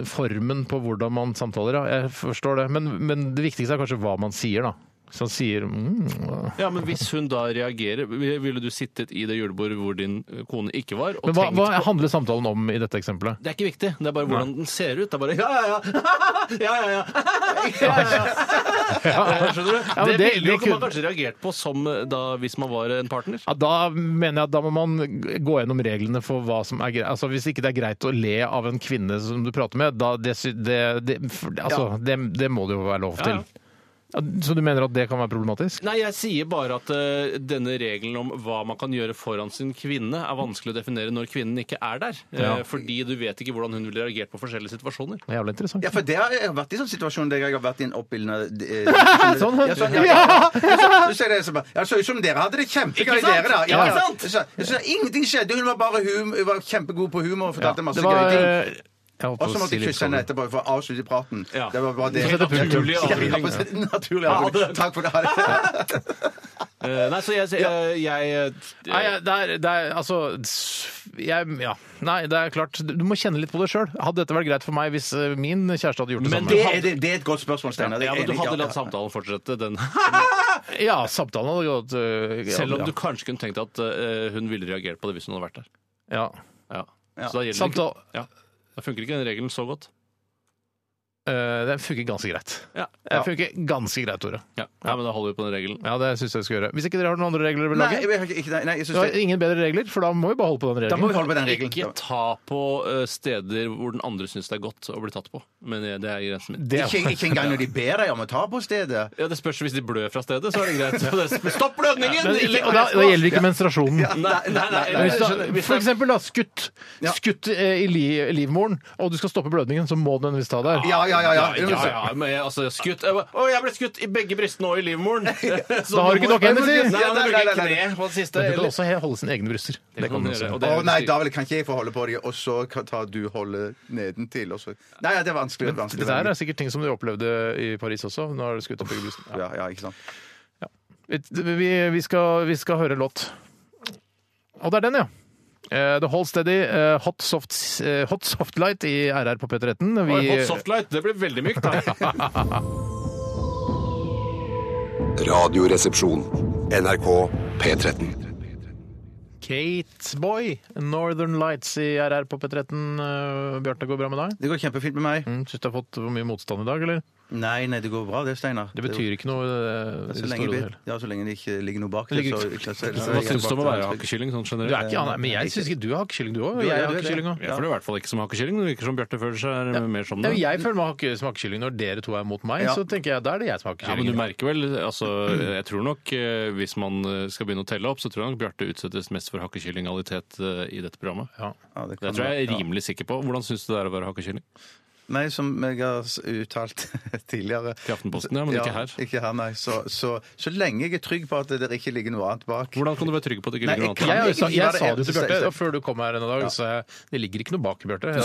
formen på hvordan man samtaler, ja, jeg forstår det. Men, men det viktigste er kanskje hva man sier, da. Han sier mm, Ja, men hvis hun da reagerer, ville du sittet i det julebordet hvor din kone ikke var, og Men hva, hva handler samtalen om i dette eksempelet? Det er ikke viktig. Det er bare hvordan den ser ut. Det er bare ja, ja, ja. *laughs* ja, *laughs* ja, ja. ja, ja. Skjønner du? Ja, det, det- ville jo kunne- man kanskje reagert på som eh, da, hvis man var en partner. Ja, da mener jeg at da må man gå gjennom reglene for hva som er greit. Altså, hvis ikke det er greit å le av en kvinne som du prater med, da det, det, det, altså, det, det må det jo være lov til. Ja, ja. Ja, Så du mener at det kan være problematisk? Nei, jeg sier bare at eh, denne regelen om hva man kan gjøre foran sin kvinne, er vanskelig å definere når kvinnen ikke er der. Eh, Ja. Fordi du vet ikke hvordan hun ville reagert på forskjellige situasjoner. Det er jævlig interessant. Ja, for det har jeg vært i sånn situasjon der jeg har vært i en oppildna eh, Sånn, *laughs* ja, sånn, ja, ja. Så ser det som bare, ja, så ut som dere hadde det kjempegøy, Ikke sant? dere, da. Ja, Ikke ja. sant? Så, så ingenting skjedde. Hun var bare hum, hun var kjempegod på humor og fortalte masse det var, gøye ting. eh, Og så måtte jeg kysse henne etterpå for å avslutte praten. Ja. Det var bare det. det punktum. Naturlig avrunding. Naturlig avrunding. Takk for det. Her. det. Eh, nei, så jeg, jeg, jeg, Nei, det er, det er altså jeg, Ja. Nei, det er klart. Du må kjenne litt på det sjøl. Hadde dette vært greit for meg hvis eh, min kjæreste hadde gjort det Men samme? Det er, det, det er et godt spørsmål, Steinar. Ja, men du hadde Ja, latt samtalen fortsette, den. *laughs* Ja, samtalen hadde gått uh, Selv om ja. du kanskje kunne tenkt at uh, hun ville reagert på det hvis hun hadde vært der. ja. Ja. Ja. Så da gjelder ikke, ja. Da funker ikke den regelen så godt. Eh, Den funker ganske greit. Ja. Den funker ganske greit, Tore. Ja. ja, men da holder vi på den regelen. Ja, det synes jeg vi skal gjøre. Hvis ikke dere har noen andre regler dere vil Nei, lage? jeg vet ikke, nei, nei, jeg Det synes det, ingen bedre regler, for da må vi bare holde på den regelen. da må vi holde på den regelen. Ikke ta på eh, steder hvor den andre syns det er godt å bli tatt på. Men det er grensen min. Det er- Ikke, ikke engang når de *laughs* ber deg om å ta på stedet. Ja, Det spørs hvis de blør fra stedet, så er det greit. Stopp blødningen! Men, og da, da gjelder ikke menstruasjonen. Nei, nei, nei, for eksempel da, skutt, Ja. skutt eh, i li, livmoren, og du skal stoppe blødningen, så må den visst ta der. Ja, ja, ja. ja. Ja, ja, men jeg, altså, skutt Å, jeg ble skutt i begge brystene og i livmoren! *laughs* Så Da har du ikke nok hender, si. Nei, da bruker jeg nei, nei, kne på det siste. Men du kan eller- også he- holde sine egne bryster. Det kan du også gjøre, gjøre. og det Å er nei, da vel kan ikke jeg få holde på dem, og så kan ta du holde nedentil. Og så. Nei, ja, det er vanskelig. det er vanskelig. Det der er sikkert ting som du opplevde i Paris også. Nå har du skutt opp begge brystene. ja, ja, ikke sant. Vi, vi, skal, vi skal høre låt. Og det er den, ja. Eh, The Hold Steady, eh, Hot, Soft, eh, Hot Soft Light i RR på P13. Vi, Oi, Hot soft light, det blir veldig mykt, da. *laughs* Radioresepsjon. NRK P13. Kate Boy, Northern Lights i RR på P13. Uh, Bjarte, går det bra med deg? Det går kjempefint med meg. Mm, Syns du har fått for mye motstand i dag, eller? Nei, nei, det går bra det, Steinar. Det betyr ikke noe uh, i så lenge, store og vi- hele. ja, så lenge det ikke ligger noe bak Det det. Så, så, så, så, Hva syns du om å være hakkekylling sånn Du generelt? er ikke, han er- men jeg syns ikke du er hakkekylling, du òg. Er- Jeg er det. hakkekylling òg. Jeg føler i hvert fall ikke som hakkekylling. Det virker som Bjarte føler seg mer som Ja, det. jeg føler meg hakke- som hakkekylling når dere to er mot meg. Ja. Så tenker jeg da er det jeg som har Ja, men du hakkekylling. merker vel, altså, jeg tror nok eh, Hvis man eh, skal begynne å telle opp, så tror jeg nok Bjarte utsettes mest for hakkekyllingalitet eh, i dette programmet. Ja. Ja, det Det kan tror jeg jeg er være. Rimelig sikker på. Hvordan syns du det er å være hakkekylling? Nei, som jeg har uttalt *laughs* tidligere Til Aftenposten, ja, men ikke her. Ikke her, nei. Så, så, så lenge jeg er trygg på at det ikke ligger noe annet bak. Hvordan kan du være trygg på at det ikke ligger noe annet annet? Jeg, jeg, jeg sa det til Bjarte før du kom her en dag. Så jeg, det ligger ikke noe bak, Bjarte. Du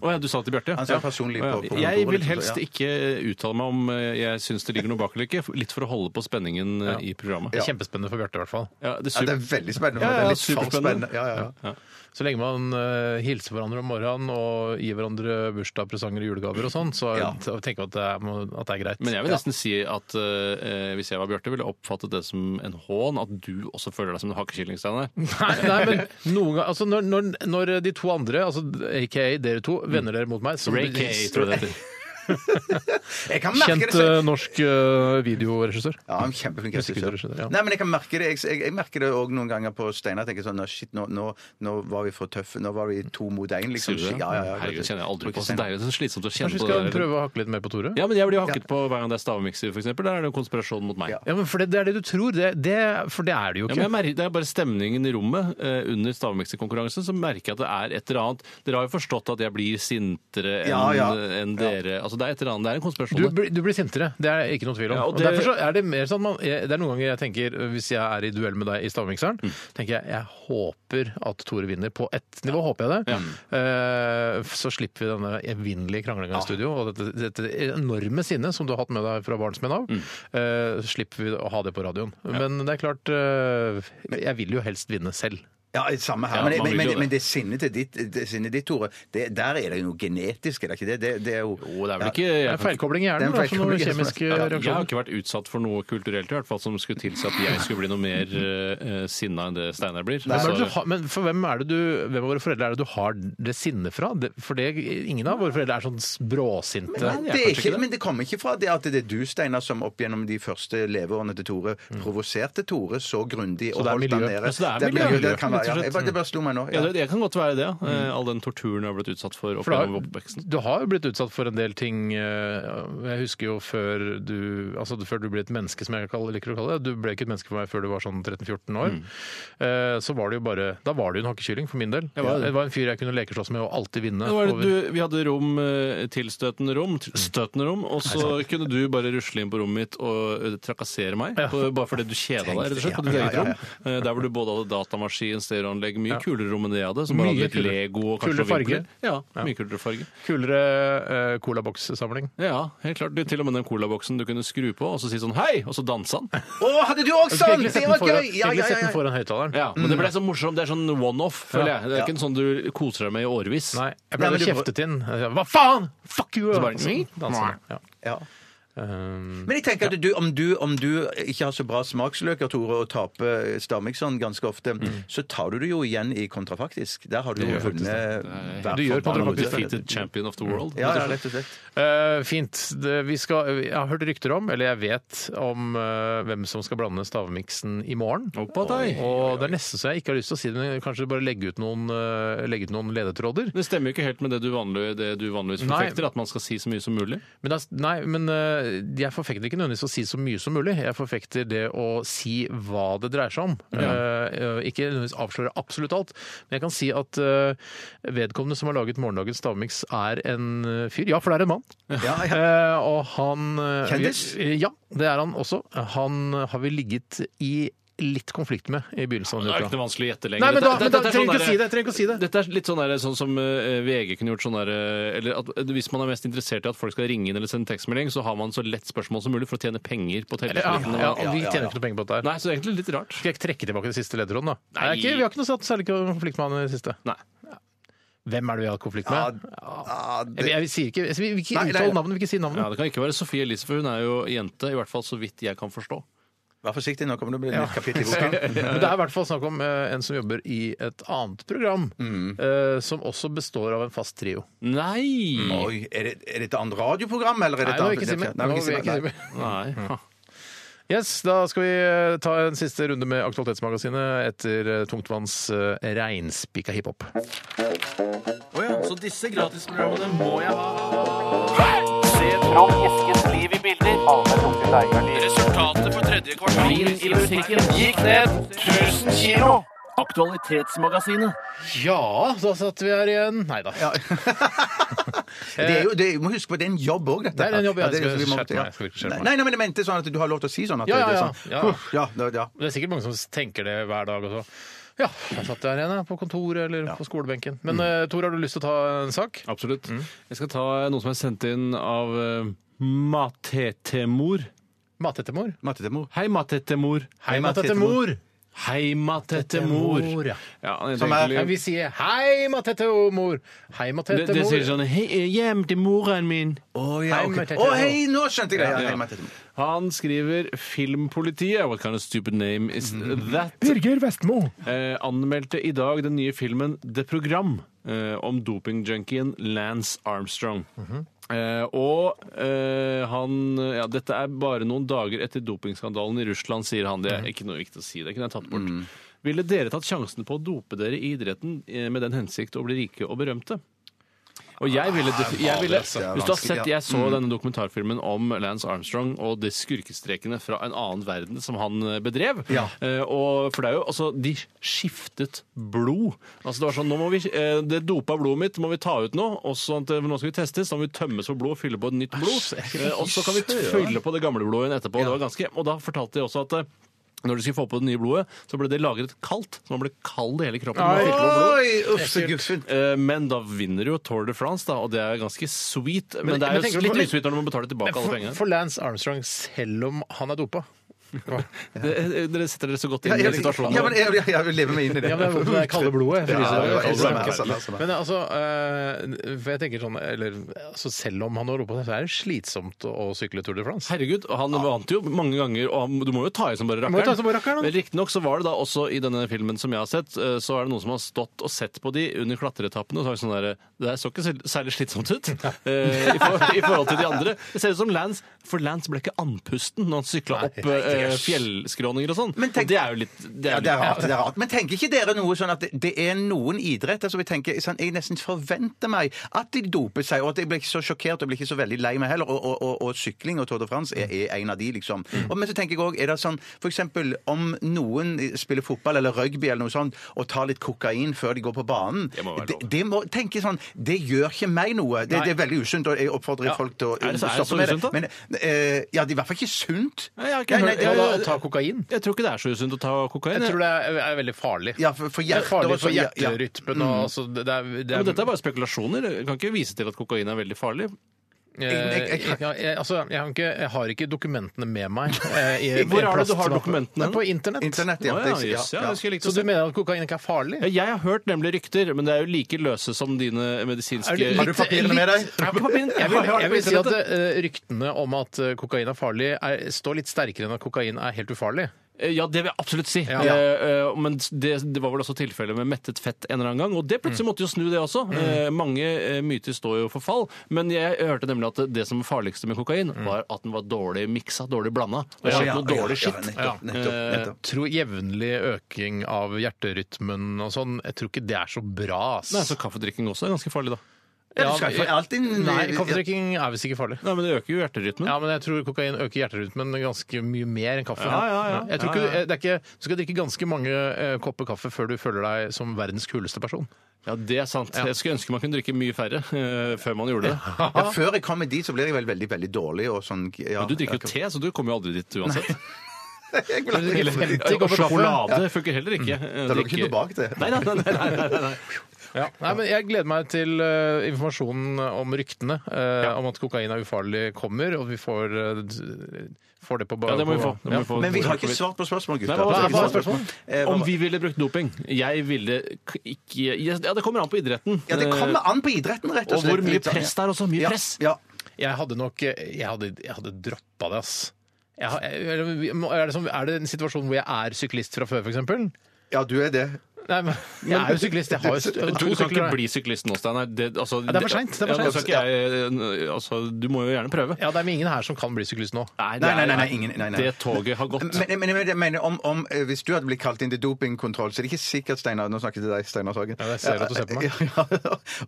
oh, ja, du sa det til Bjarte? Ja. ja. Jeg vil helst ja. ikke uttale meg om eh, jeg syns det ligger noe bak eller ikke, litt for å holde på spenningen eh, i programmet. Det er kjempespennende for Bjarte, i hvert fall. Ja, det Ja, er det er veldig spennende. Ja, det er litt superspennende. spennende. Ja, ja, ja. Så lenge man uh, hilser hverandre om morgenen og gir hverandre bursdag, presanger og julegaver og sånn, så, Ja. tenker jeg at det, er, må- at det er greit. Men jeg vil nesten si at eh, hvis jeg var Bjarte, ville jeg oppfattet det som en hån at du også føler deg som en hakkekylling, Steinar. *laughs* Nei, nei, men noen ganger altså når, når, når de to andre, altså aka dere to, vender dere mot meg så- Ray K, tror jeg det heter. Jeg kan merke Kjent det eh, norsk eh, videoregissør. Ja, en kjempeflink regissør. Ja. Nei, men jeg kan merke det Jeg, jeg, jeg merker det òg noen ganger på Steinar. Tenker sånn, «Nå, Shit, nå, nå, nå var vi for tøffe. Nå var vi to mot én. Liksom. Det? Ja, ja, ja. Herregud, kjenner jeg aldri på. Så deilig, så slitsomt å kjenne Kanskje vi på skal det. prøve å hakke litt mer på Tore? Ja, men jeg blir jo hakket på hver gang det er stavmikser, eksempel. Der er det jo konspirasjon mot meg. Ja. Ja, men for det, det er det du tror. Det, det, for det er det jo Ja, ikke. men jeg merker, det er bare stemningen i rommet eh, under stavmikserkonkurransen, som merker jeg at det er et eller annet Dere har jo forstått at jeg blir sintere enn Ja, ja. enn dere. Altså, det er et eller annet, det er en konspirasjon. Du, der. blir- du blir sintere, det er ikke noe tvil om. Ja, og og det- Derfor så er det mer sånn man, jeg, Det er noen ganger jeg tenker, hvis jeg er i duell med deg i stavmikseren, Mm. tenker jeg jeg håper at Tore vinner. På ett nivå håper jeg det. Eh, så slipper vi denne evinnelige kranglinga i studio. Og dette, dette enorme sinnet som du har hatt med deg fra barnsben av, Mm. eh, slipper vi å ha det på radioen. Men det er klart eh, Jeg vil jo helst vinne selv. Ja, samme her. Ja, men, men, men, det. men det sinnet til ditt, det sinnet ditt Tore, det, der er det jo noe genetisk, er det ikke det? Det, det er jo Jo, det er vel Ja. ikke Det jeg, er feilkobling i er hjernen. en Det er kjemiske Ja, jeg har ikke vært utsatt for noe kulturelt i hvert fall som skulle tilsi at jeg skulle bli noe mer uh, sinna enn det Steinar blir. Hvem men, du men for hvem er det du, hvem av våre foreldre er det du har det sinnet fra? Det, for det, ingen av våre foreldre er sånn bråsinte. Men det, er ikke, det. men det kommer ikke fra det at det er du, Steinar, som opp gjennom de første leveårene til Tore provoserte Tore så grundig og det holdt han nede. Så det er miljø, det være, ja. Jeg bare- Det bare slo meg nå. Ja, det, det kan godt være det, ja. Eh, All den torturen jeg har blitt utsatt for opp For da- oppveksten. Du har jo blitt utsatt for en del ting eh, Jeg husker jo før du altså før du ble et menneske, som jeg liker å kalle det. Du ble ikke et menneske for meg før du var sånn 13-14 år. Eh, Så var det jo bare Da var du jo en hakkekylling for min del. Jeg var det. Det var en fyr jeg kunne lekeslåss med og alltid vinne. Det var det over- du, vi hadde rom, eh, tilstøtende rom, t- støtende rom, og så kunne du bare rusle inn på rommet mitt og eh, trakassere meg, på, bare fordi du kjeda deg, rett og slett, på ditt Ja, eget ja, rom. Eh, Der hvor du både hadde datamaskin, stereoanlegg, mye kulere rom enn det jeg hadde, som bare Mye hadde litt kulere. Lego og kanskje Kulere farge. Ja, mye kulere farge. Kulere uh, colabokssamling. Ja, helt klart. Det Til og med den colaboksen du kunne skru på og så si sånn hei, og så danse han. *laughs* Å, hadde du også sånn! Det var gøy! Ja, egentlig ja, den ja, foran høyttaleren. Ja, Men det ble så morsomt. Det er sånn one-off, føler jeg. Det er Ja. ikke en sånn du koser deg med i årevis. Nei, jeg ble kjeftet inn. Hva faen? Fuck you! Så bare. Ja. Ja. Um, Men jeg tenker at du, om, du, om du ikke har så bra smaksløker, Tore, og taper Stamikson ganske ofte, så tar du det jo igjen i kontrafaktisk. Der har du jo vunnet Du gjør kontrafaktisk. Defeated champion of the world. Ja, ja, rett og slett. Uh, fint. Det, vi skal, jeg har hørt rykter om, eller jeg vet om uh, hvem som skal blande stavmiksen i morgen. Oppa, deg. Og det er nesten så jeg ikke har lyst til å si det, men kanskje bare legge ut noen, uh, legge ut noen ledetråder. Det stemmer jo ikke helt med det du, vanlig, det du vanligvis Nei. forfekter, at man skal si så mye som mulig. Men, nei, men jeg forfekter ikke nødvendigvis å si så mye som mulig. Jeg forfekter det å si hva det dreier seg om. Eh, ikke nødvendigvis avsløre absolutt alt, men jeg kan si at eh, vedkommende som har laget morgendagens stavmiks, er en eh, fyr. Ja, for det er en mann. Ja, ja. Eh, og han eh, Kjendis? Ja, det er han også. Han har vi ligget i litt konflikt med i begynnelsen av Det er ikke uka. noe vanskelig å gjette lenger. Nei, men da, Dette- men da dette er trenger sånn ikke der- si det. Trenger ikke å si det. Dette er litt sånn, der, sånn som eh, VG kunne gjort sånn der eh, Eller at hvis man er mest interessert i at folk skal ringe inn eller sende tekstmelding, så har man så lett spørsmål som mulig for å tjene penger på Ja, telefonen. ja, og- vi tjener ikke noe penger på dette her. Nei, så det er egentlig litt rart. Skal jeg trekke tilbake det siste ledderåden, da? Nei. Nei, ikke, vi har ikke noe satt særlig konflikt med han i det siste. Nei. Hvem er det vi har hatt konflikt Ja, med? ja, det, jeg, vil- sier ikke, Vi vil ikke Nei, nei, uttale nei. navnet, vil ikke si navnet. Ja, Det kan ikke være Sofie Elise, for hun er jo jente, i hvert fall så vidt jeg kan forstå. Vær forsiktig, nå kommer det å bli et nytt kapittel i boka. *laughs* Men det er i hvert fall snakk om eh, en som jobber i et annet program, eh, som også består av en fast trio. Nei! Oi, er det, er det et annet radioprogram, eller er det Nei, et nå vil annet jeg ikke si mer. Nei, Nå vil jeg ikke si mer. Nei. *laughs* Yes, Da skal vi eh, ta en siste runde med Aktualitetsmagasinet etter eh, Tungtvanns uh, reinspikka hiphop. Så disse gratisprogrammene må jeg ha. Se fram Eskens liv i bilder. Resultatet for tredje kvartal i musikken gikk ned 1000 kilo. Aktualitetsmagasinet. Ja, da satt vi her igjen. Nei da. *laughs* Det er jo, det, må huske på det er en jobb òg, dette. Det er en jobb, jeg Ja, det er- Jeg skal skjerpe meg, skal skjerpe meg. Nei, nei, men jeg mente sånn at du har lov til å si sånn. At Ja, ja, ja, er sånn, Ja. Ja, det- ja. Det er sikkert mange som tenker det hver dag også. Ja, jeg satt der igjen, på kontoret eller på skolebenken. Men mm. Tor, har du lyst til å ta en sak? Absolutt. Jeg skal ta noe som er sendt inn av uh, Matetemor. Matetemor. Hei, Matetemor. Hei, Matetemor. Hei, Matetemor. ja. Ja, Som er- Nei, vi sier hei, Matetemor. Hei, det, det sier sånn Hei, hjem til moren min. Å ja, Hei, ok. Å, hei, nå skjønte jeg det! Ja, Ja. hei. Han skriver 'Filmpolitiet'. What kind of stupid name is that? Birger Vestmo. Eh, anmeldte i dag den nye filmen 'Det Program'. eh, om dopingjunkien Lance Armstrong. Eh, og eh, han Ja, dette er bare noen dager etter dopingskandalen i Russland, sier han. Det er ikke noe viktig å si. Det kunne jeg tatt bort. Ville dere tatt sjansen på å dope dere i idretten eh, med den hensikt å bli rike og berømte? Og jeg ville, jeg ville er Hvis du har sett. Jeg så denne dokumentarfilmen om Lance Armstrong og de skurkestrekene fra en annen verden som han eh, bedrev. Ja. Eh, og for det er jo altså De skiftet blod. Altså Det var sånn nå må vi, eh, Det dopa blodet mitt må vi ta ut nå. Og sånn at nå skal vi testes. Så må vi tømmes for blod og fylle på et nytt blod. Og så kan vi fylle på det gamle blodet igjen etterpå. Det var ganske, og da fortalte de også at når de skulle få på det nye blodet, så ble det lagret kaldt. Så man ble kald i hele kroppen. når man fylte på blod. Oi, uff, så guffent. Eh, Men da vinner jo Tour de France, da, og det er ganske sweet. Men, Men- det men er tenker jo du litt på- usweet når man betaler betale tilbake alle For, pengene. for Lance Armstrong, selv om han er dopa. *laughs* Det, eh, dere setter dere så godt inn i situasjonen. ja, men jeg, jeg, jeg vil leve meg inn i det. Ja, men det er det kalde blodet. Ja. Men altså, eh, for jeg tenker sånn, eller, altså Selv om han har ropa det, så er det slitsomt å sykle Tour de France. Herregud, han vant jo mange ganger, og han, du må jo ta i som bare Må jo ta i rakkeren. som bare rakkeren. Men riktignok så var det da også i denne filmen som jeg har sett, eh, så er det noen som har stått og sett på de under klatreetappene og sagt sånn der Det der så ikke sær- særlig slitsomt ut *laughs* eh, i, for, i forhold til de andre. Det ser ut som Lance, for Lance ble ikke andpusten når han sykla opp eh, fjellskråninger og sånn. Men tenk- Og det er jo litt det Ja, er det er litt, rart. det er rart. Men tenker ikke dere noe sånn at det, det er noen idretter som jeg tenker sånn, Jeg nesten forventer meg at de doper seg, og at jeg blir ikke så sjokkert og blir ikke så veldig lei meg heller. Og, og, og, og sykling og Tour de France er, er en av de, liksom. Og, men så tenker jeg òg, er det sånn eksempel om noen spiller fotball eller rugby eller noe sånt, og tar litt kokain før de går på banen Det må være lov. det, må tenke sånn Det gjør ikke meg noe. Det, det er veldig usunt, og jeg oppfordrer folk til å Er det så- er det så stoppe med usunt, da? Men, eh, ja, det er i hvert fall ikke sunt. Nei, jeg har ikke hørt- nei, Ja, da, å ta kokain. Jeg tror ikke det er så usunt å ta kokain. Jeg tror det er, er veldig farlig. Ja, for, for Det er farlig for så- ja, ja. hjerterytmen. og Altså, det, det er, det Ja, er, men dette er bare spekulasjoner. Jeg kan ikke vise til at kokain er veldig farlig. Jeg- jeg- jeg, jeg, altså, jeg, har ikke, jeg har ikke dokumentene med meg. eh, i- *laughs* Hvor i er det du har dokumentene? På internett. Internett, ja. Å, ja, ja, ja. det skulle jeg likt Så du se. mener at kokain ikke er farlig? Ja, Jeg har hørt nemlig rykter, men det er jo like løse som dine medisinske Er det Har du papirene med deg? Jeg har papirene. Jeg vil, jeg vil si at eh, ryktene om at eh, kokain er farlig, er, står litt sterkere enn at kokain er helt ufarlig. Eh, Ja, det vil jeg absolutt si. Ja. Eh, eh, men det, det var vel også tilfellet med mettet fett en eller annen gang. Og det plutselig måtte jo snu, det også. Eh, mange eh, myter står jo for fall. Men jeg hørte nemlig at det som var farligste med kokain, var at den var dårlig miksa, dårlig blanda. Det skjedde ja, noe dårlig ja, skitt. nettopp, nettopp, Eh, nettopp. Tror jevnlig øking av hjerterytmen og sånn, jeg tror ikke det er så bra. ass. Nei, så kaffedrikking også er ganske farlig, da. Ja, du skal ikke alltid Nei, kaffedrikking er visst ikke farlig. Nei, men det øker jo hjerterytmen. Ja, men jeg tror kokain øker hjerterytmen ganske mye mer enn kaffe. Ja, ja, ja. Jeg tror ikke. Det er ikke, Du skal drikke ganske mange eh, kopper kaffe før du føler deg som verdens kuleste person. Ja, det er sant. Jeg skulle ønske man kunne drikke mye færre eh, før man gjorde det. Ja, før jeg kommer dit, så blir jeg vel veldig veldig dårlig. Og sånn, ja, Men du drikker jo te, så du kommer jo aldri dit uansett. *laughs* Jeg vil aldri- Eller 50 Og kopper kaffe. sjokolade funker heller ikke. Da lå ikke noe bak det. Nei, nei, nei, nei, nei, nei, nei. Ja. Nei, men Jeg gleder meg til eh, informasjonen om ryktene eh, om at kokain er ufarlig kommer, og vi får, eh, får det på ba- Ja, det må vi få. på- Det må vi få. Men vi har ikke svart på spørsmålet, gutter. Nei, hva var spørsmålet? Eh, hva Om vi ville brukt doping? Jeg ville k- ikke Ja, det kommer an på idretten. Ja, det kommer an på idretten, rett Og og slett. hvor mye sånn, press det er også. Mye ja. press. Ja. Jeg hadde nok Jeg hadde, jeg hadde droppa det, ass. Jeg, har- jeg, er, det som, er det en situasjon hvor jeg er syklist fra før, f.eks.? ja, du er det. Nei, men jeg er jo syklist. Jeg har jo to du kan sykler. ikke bli syklist nå, Steinar. Det, altså, Ja, det er for sent, det er for Ja, nå skal ikke jeg, altså, du må jo gjerne prøve. Ja, det er ingen her som kan bli syklist nå. Nei, Nei, nei, nei, nei, ingen- nei, nei. Det toget har gått. Men, men, men jeg mener, om, om, eh, hvis du hadde blitt kalt inn til dopingkontroll, så er det ikke sikkert, Steinar Nå snakker jeg til deg, Steinar Sagen. Ja, jeg ser at du ser på meg. *laughs* Ja,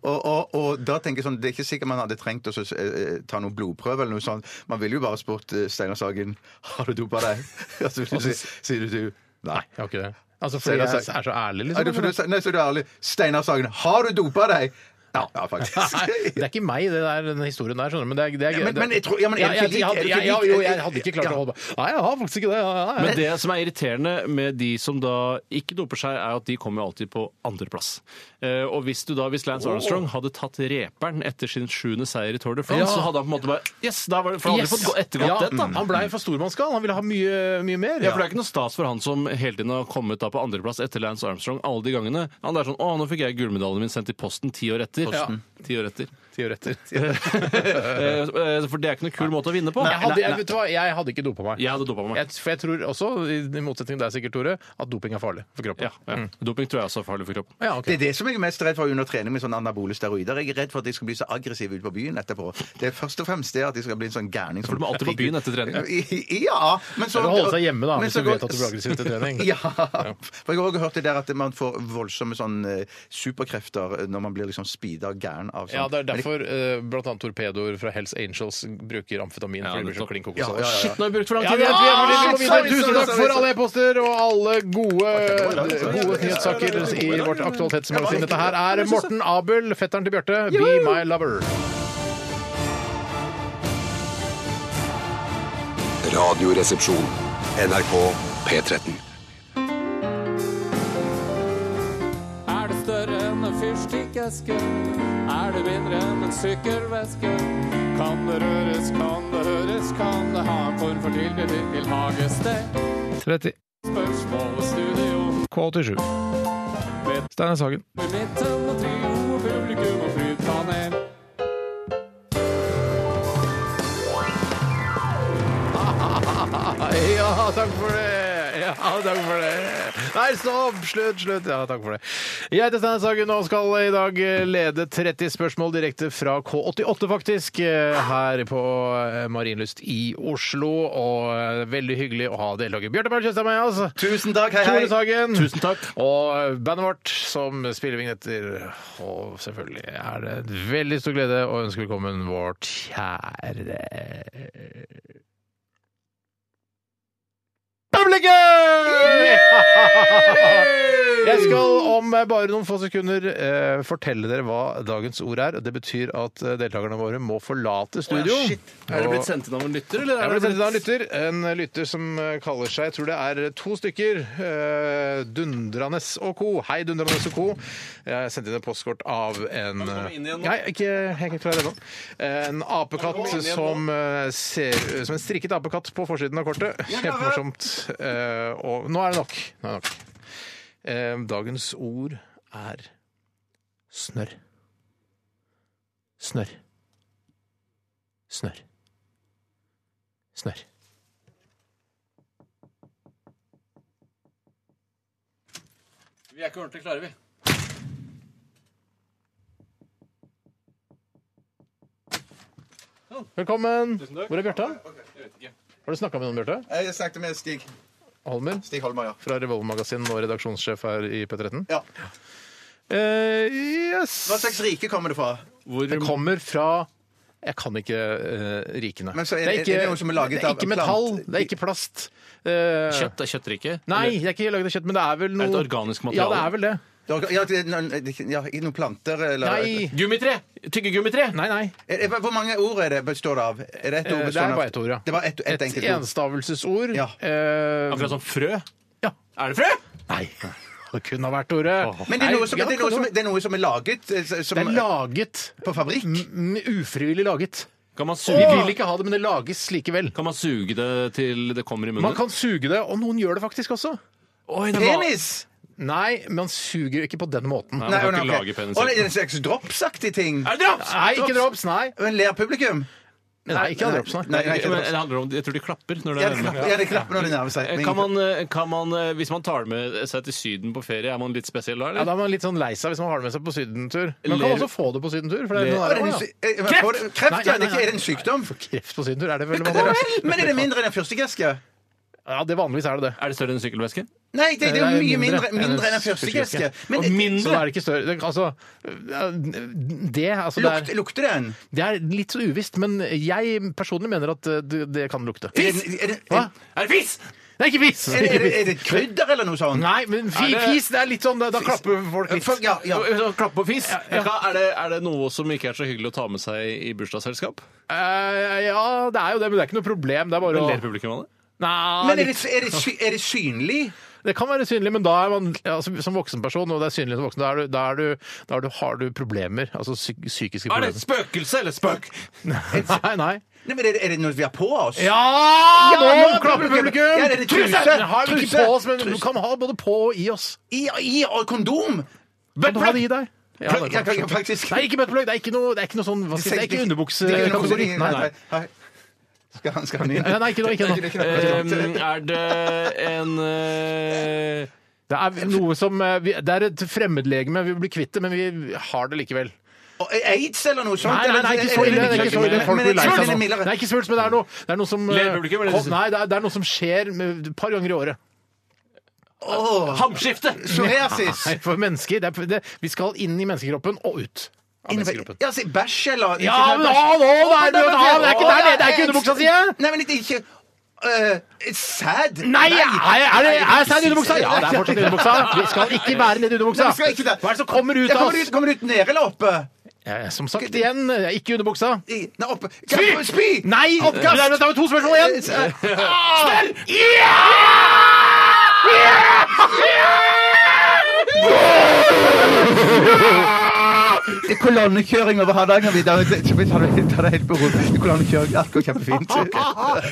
og, og, og da tenker jeg sånn, Det er ikke sikkert man hadde trengt å så, eh, ta noen blodprøve eller noe sånt. Man ville jo bare spurt eh, Steinar Sagen *laughs* har du dopa deg. *laughs* Og så vil du si, sier du nei. Jeg har ikke det. Altså, fordi jeg er så ærlig, for liksom. du, nei, så er du ærlig. Steinar Sagen, har du dopa deg? Ja, ja faktisk. *laughs* Det er ikke meg, det der, den historien der, skjønner du. Men det er, det er men- men jeg tror- ja, men er ikke jeg, lik- jeg, jeg, jo, jeg hadde ikke klart Ja. å holde på. Nei, jeg har faktisk ikke det. Ja, ja, ja. Men det som er irriterende med de som da ikke doper seg, er at de kommer alltid på andreplass. Uh, og hvis du da, hvis Lance Armstrong hadde tatt reperen etter sin sjuende seier i Tour de France, Ja. så hadde han på en måte bare Yes! Da var det, for han hadde Yes. fått ettergått Ja, det, da. Han blei for stormannsgal. Han ville ha mye, mye mer. Ja, for Det er ikke noe stas for han som hele tiden har kommet da på andreplass etter Lance Armstrong alle de gangene. Han er sånn 'Å, nå fikk jeg gullmedaljen min sendt i posten ti år etter'. Ja. Ti år etter. Ti år etter. *laughs* Eh, eh, For det er ikke noen kul måte å vinne på. Jeg hadde, jeg, vet du hva, jeg hadde ikke dopa meg. Jeg hadde dopa meg. Jeg, for jeg tror også, i motsetning til deg sikkert, Tore, at doping er farlig for kroppen. Ja, ja. Doping tror jeg også er farlig for kroppen. Ja, okay. Det er det som jeg er mest redd for under trening med sånne anabole steroider. Jeg er redd for at de skal bli så aggressive ute på byen etterpå. Det er først og fremst det at de skal bli en sånn gærning. For du må alltid på byen etter trening. Ja, men så Du holder seg hjemme da, men hvis du vet at du blir aggressiv til trening. *laughs* Ja. For jeg har også hørt det der at man får voldsomme sånn eh, superkrefter når man blir liksom speeda gæren av sånn. Ja, det er derfor uh, annet torpedoer fra Hells Angels bruker amfetamin. Ja, for de blir så nettopp. kokos Ja, av ja, det. ja. Shit, nå har vi brukt for lang tid! Tusen takk for alle e-poster og alle gode, gode nyhetssaker i vårt aktualitetsmagasin. Dette her er Morten Abel, fetteren til Bjarte. Be my lover. Radioresepsjon. NRK P13. Større enn en fyrstikkeske? Er det mindre enn en sykkelveske? Kan det røres, kan det høres, kan det ha en form for tilknytning til hagested? 30. Spørsmål og studio K87. Steinar Sagen. midten og trio og publikum og flytpanel. *laughs* Ja, takk for det! Ja, takk for det. Nei, stopp! Slutt, slutt. Ja, takk for det. Jeg heter Steinar Sagen og skal i dag lede 30 spørsmål direkte fra K88, faktisk, her på Marienlyst i Oslo. Og eh, veldig hyggelig å ha deltaker Bjarte Berg Tjøstheim med oss. Tusen takk, hei, hei. Tore Sagen. Tusen takk. Og bandet vårt som spiller vignetter. Og selvfølgelig er det en veldig stor glede å ønske velkommen vårt kjære Publikum! Jeg skal om bare noen få sekunder eh, fortelle dere hva dagens ord er. Det betyr at eh, deltakerne våre må forlate studio. Er det blitt sendt inn av en lytter, eller? jeg er ble det sendt inn av en lytter. En lytter som eh, kaller seg, jeg tror det er to stykker, eh, Dundranes og co. Hei, Dundranes og co. Jeg sendte inn et postkort av en komme inn igjen nå? Nei, ikke, jeg er ikke klar ennå. En apekatt som eh, ser som en strikket apekatt på forsiden av kortet. Kjempemorsomt. Eh, Og nå er det nok. Nå er det nok. Uh, Dagens ord er snørr. Snørr. Snørr. Snørr. Vi er ikke ordentlig klare, vi. Velkommen. Hvor er Bjarte? Har du snakka med noen, Bjarte? Jeg snakket med Stig. Holmer? Stig Holmer, ja. Fra Revolve-magasin og redaksjonssjef her i P13? ja. Eh, yes. Hva slags rike kommer det fra? Hvor Det kommer fra Jeg kan ikke uh, rikene. Men så er- det, er ikke, er det noe som er laget det er ikke metall, det er ikke plast. Eh, Kjøtt er kjøttrike? Nei, det er ikke laget av kjøtt, men det er vel noe Er det et organisk materiale? Ja, det er vel det. Ja, det er noen, ja, i noen planter eller Nei. Gummitre! Tyggegummitre! Nei, nei. Er- er- Hvor mange ord er det består det av? Er det ett ord Eh, Det bestående er av bare ett ord, ja. Det var ett et, Et enkelt ord. enstavelsesord. Ja. Eh, Akkurat som frø. Ja. Er det frø? Nei. Det kunne ha vært ordet. Men det er, noe som, ja, det, er noe som, det det er noe som er laget eh, som, Det er laget på fabrikk? m- ufrivillig laget. Kan man, Vi suge, vil ikke ha det, men det lages likevel. kan man suge det til det kommer i munnen? Man kan suge det, og noen gjør det faktisk også. Oi, det var- Penis! Nei, man suger ikke på den måten. Nei, man kan ikke lage penis. Å, det er en slags dropsaktig ting? Er det drops? Nei, ikke drops, nei. Men ler publikum? Nei, ikke av drops, nei. Nei, nei, ikke Men drops. det handler om, jeg tror de klapper når det Ja, er det klapper, ja, det klapper når det nærmer seg. Men Kan man, eh, kan man, eh, hvis man tar med seg til Syden på ferie, er man litt spesiell da, Ja, eller? Da er man litt sånn lei seg hvis man har det med seg på sydentur. Man kan Ler- også få det på sydentur. For det er Ler- Å, der, det er en sy- ja. eh, men får det- Kreft, Nei, ja. nei, Det er nei, ikke- er det en sykdom? Kreft på sydentur, er det veldig vanlig? Men er det mindre enn en fyrstikkeske? Ja, det vanligvis er det det. Er det større enn en sykkelveske? Nei, det, det er jo mye mindre mindre, enn en fyrstikkeske. Og Så mindre! er det ikke større. Det, altså, det, altså, det, er, lukter det en? det er litt så uvisst, men jeg personlig mener at eh, det, det kan lukte. Fis! er det, Hva? Er det fis? Det er ikke fis! er det, er er det krydder eller noe sånt? Nei, men fi, Er det- fis, det er litt sånn Da, da klapper folk litt. Ja, ja. klapper på fis. ja. ja. Er, det, er det noe som ikke er så hyggelig å ta med seg i bursdagsselskap? Uh, ja, det er jo det, men det er ikke noe problem. Det er bare å ler publikum av det? Nei, Men er det, er, det, sy- er det synlig? Det kan være synlig, men da er man altså, som voksenperson, og det er synlig som voksen, da, er du, da, er du, da er du, har du problemer. Altså psy psykiske Er det problemer. et spøkelse eller spøk? Nei, nei. Nei, men er det, er det noe vi har på oss? Ja! Ja, nå nå klapper publikum! Ja, det er det truse! Den har vi ikke Truse! på oss, men du kan ha både på og i oss. I, i og kondom? Kan du ha det i deg? Ja, ja, ja, faktisk. Nei, ikke buttplug. Det er ikke noe, det er ikke noe sånn hva skal jeg si, Det er ikke Det er underbuksekategori. Nei, nei. Skal han, skal han inn? Nei, ikke noe. Ikke noe. Det er det en eh, Det er noe som eh, vi, Det er et fremmedlegeme. Vi blir kvitt det, men vi har det likevel. Aids eller noe sånt? Nei, nei, nei, ikke så ille. Det er ikke så ille. Folk blir lei seg nå. Det er ikke svulst, men det er noe, det er noe som eh, Leverpublikum, eller? Nei, det er, det er noe som skjer med, et par ganger i året. Hamskifte! Psoriasis. Nei, for mennesker. Det er, det, vi skal inn i menneskekroppen og ut av. Ja, si bæsj eller Ja, men nå, nå, det er, det, er ikke der nede! Det er ikke underbuksa, sier jeg! Nei, men ikke uh, Sæd? Nei, er, er det er sæd underbuksa? Ja, det er fortsatt underbuksa. Vi skal ikke være nedi underbuksa. Nei. Hva er det som kommer ut av oss? kommer det ut nede eller oppe? Ja, Som sagt igjen, ikke underbuksa. Nei, oppe. Spy! Spy! Nei! Oppkast! Det er, det to spørsmål igjen. Snell! Det er kolonnekjøring over Hardangervidda. Det helt på ro. Kolonnekjøring, alt går kjempefint.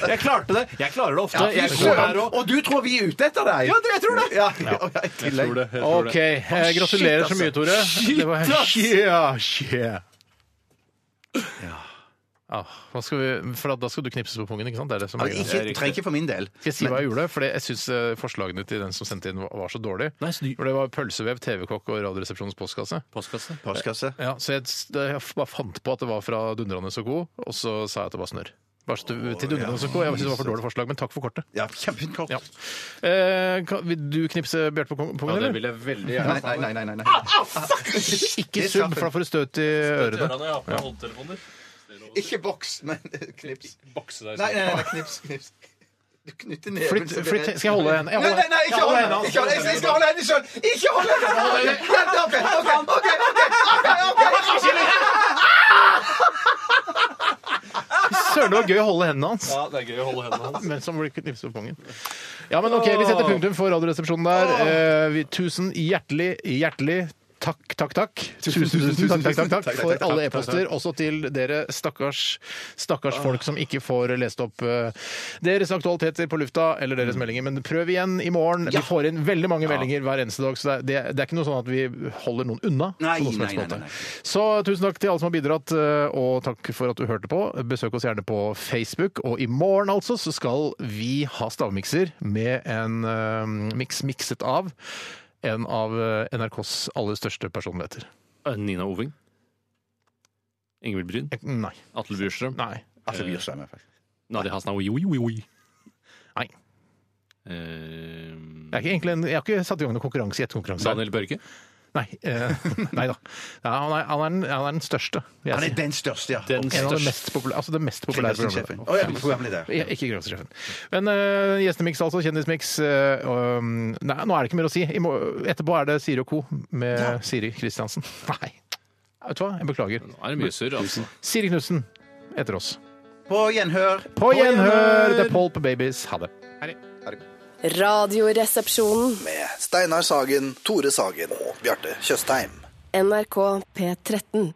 Jeg klarte det. Jeg klarer det ofte. Ja, Jeg går her. Og du tror vi er ute etter deg? Ja, jeg tror det. Ja, jeg ja, tror det. Jeg tror OK. det. eh, Gratulerer så mye, Tore. Det var yeah, yeah. Ah, hva skal vi, for da skal du knipses på pungen, ikke sant? Det er det som er greia. Ikke, trenger ikke for min del. Skal jeg si hva jeg gjorde? For jeg syns forslagene til den som sendte inn, var- var så dårlige. Nei, så du- For det var pølsevev, TV-kokk og Radioresepsjonens postkasse. Postkasse. Postkasse. Ja, så jeg, jeg bare fant på at det var fra Dundrende så god, og så sa jeg at det var snørr. Bare stu- til Dundrende så god. Jeg synes det var for dårlig forslag, men takk for kortet. Ja, kjempefint kort. Ja. Eh, kan, vil du knipse Bjarte på kong- Ja, det eller? vil jeg veldig Nei, gjerne. nei, nei. nei, nei. Ikke subb, for da får du støt i ørene. Ørene, ja. på hodetelefoner. Ikke boks, men *laughs* knips. Bokse deg Nei, nei, nei, knips, knips. Du knytter neven. Flytt, flytt, skal jeg holde henne? Nei, nei, nei, ikke hold henne! Ikke hold henne. Jeg skal holde henne sjøl! Ikke hold henne! OK, OK, OK, OK, Søren, det var gøy å holde hendene hans. Ja, det er gøy å holde hendene hans. Men som blir knipset på pungen. Ja, men ok, Vi setter punktum for Radioresepsjonen der. Eh, vi, tusen hjertelig, hjertelig takk, takk, takk. Tusen, tusen, tusen takk, takk, takk, takk for alle e-poster. Også til dere stakkars, stakkars folk som ikke får lest opp eh, deres aktualiteter på lufta eller deres meldinger. Men prøv igjen i morgen. Vi får inn veldig mange meldinger hver eneste dag, så det er, det, er ikke noe sånn at vi holder noen unna. Nei, nei, nei, Så tusen takk til alle som har bidratt, eh, og takk for at du hørte på. Besøk oss gjerne på Facebook. Og i morgen altså så skal vi ha stavmikser med en uh, miks mikset av en av eh, NRKs aller største personligheter. Eh, Nina Oving. Ingvild Bryn. Eh, Nei. Atle Bjurstrøm. Nei. Atle gjør sånn, faktisk. Nadia Hasnaoui. Oi, oi, oi. Nei. Eh, Jeg, er ikke egentlig en, jeg har ikke satt i gang noen konkurranse. i ett konkurranse. Daniel Børge. Nei, eh, *laughs* nei da. Ja, han, er, han, er den, han er den største. vil jeg Han er si. den største, ja. Den En av de største. mest populære, altså det mest populære Kringkastingssjefen. programmet. Å, ja, programleder. Ja, Ikke Grøvsesjefen. Men uh, gjestemiks, altså. Kjendismiks. eh, og, nei, nå er det ikke mer å si. I mor- etterpå er det Siri og co. med Siri Kristiansen. *laughs* Nei. Vet du hva, jeg beklager. Nå er det mye surr, altså. Siri Knutsen etter oss. På gjenhør. På gjenhør! The Polp Babies. Ha det. Radioresepsjonen. Med Steinar Sagen, Tore Sagen og Bjarte Tjøstheim. NRK P13.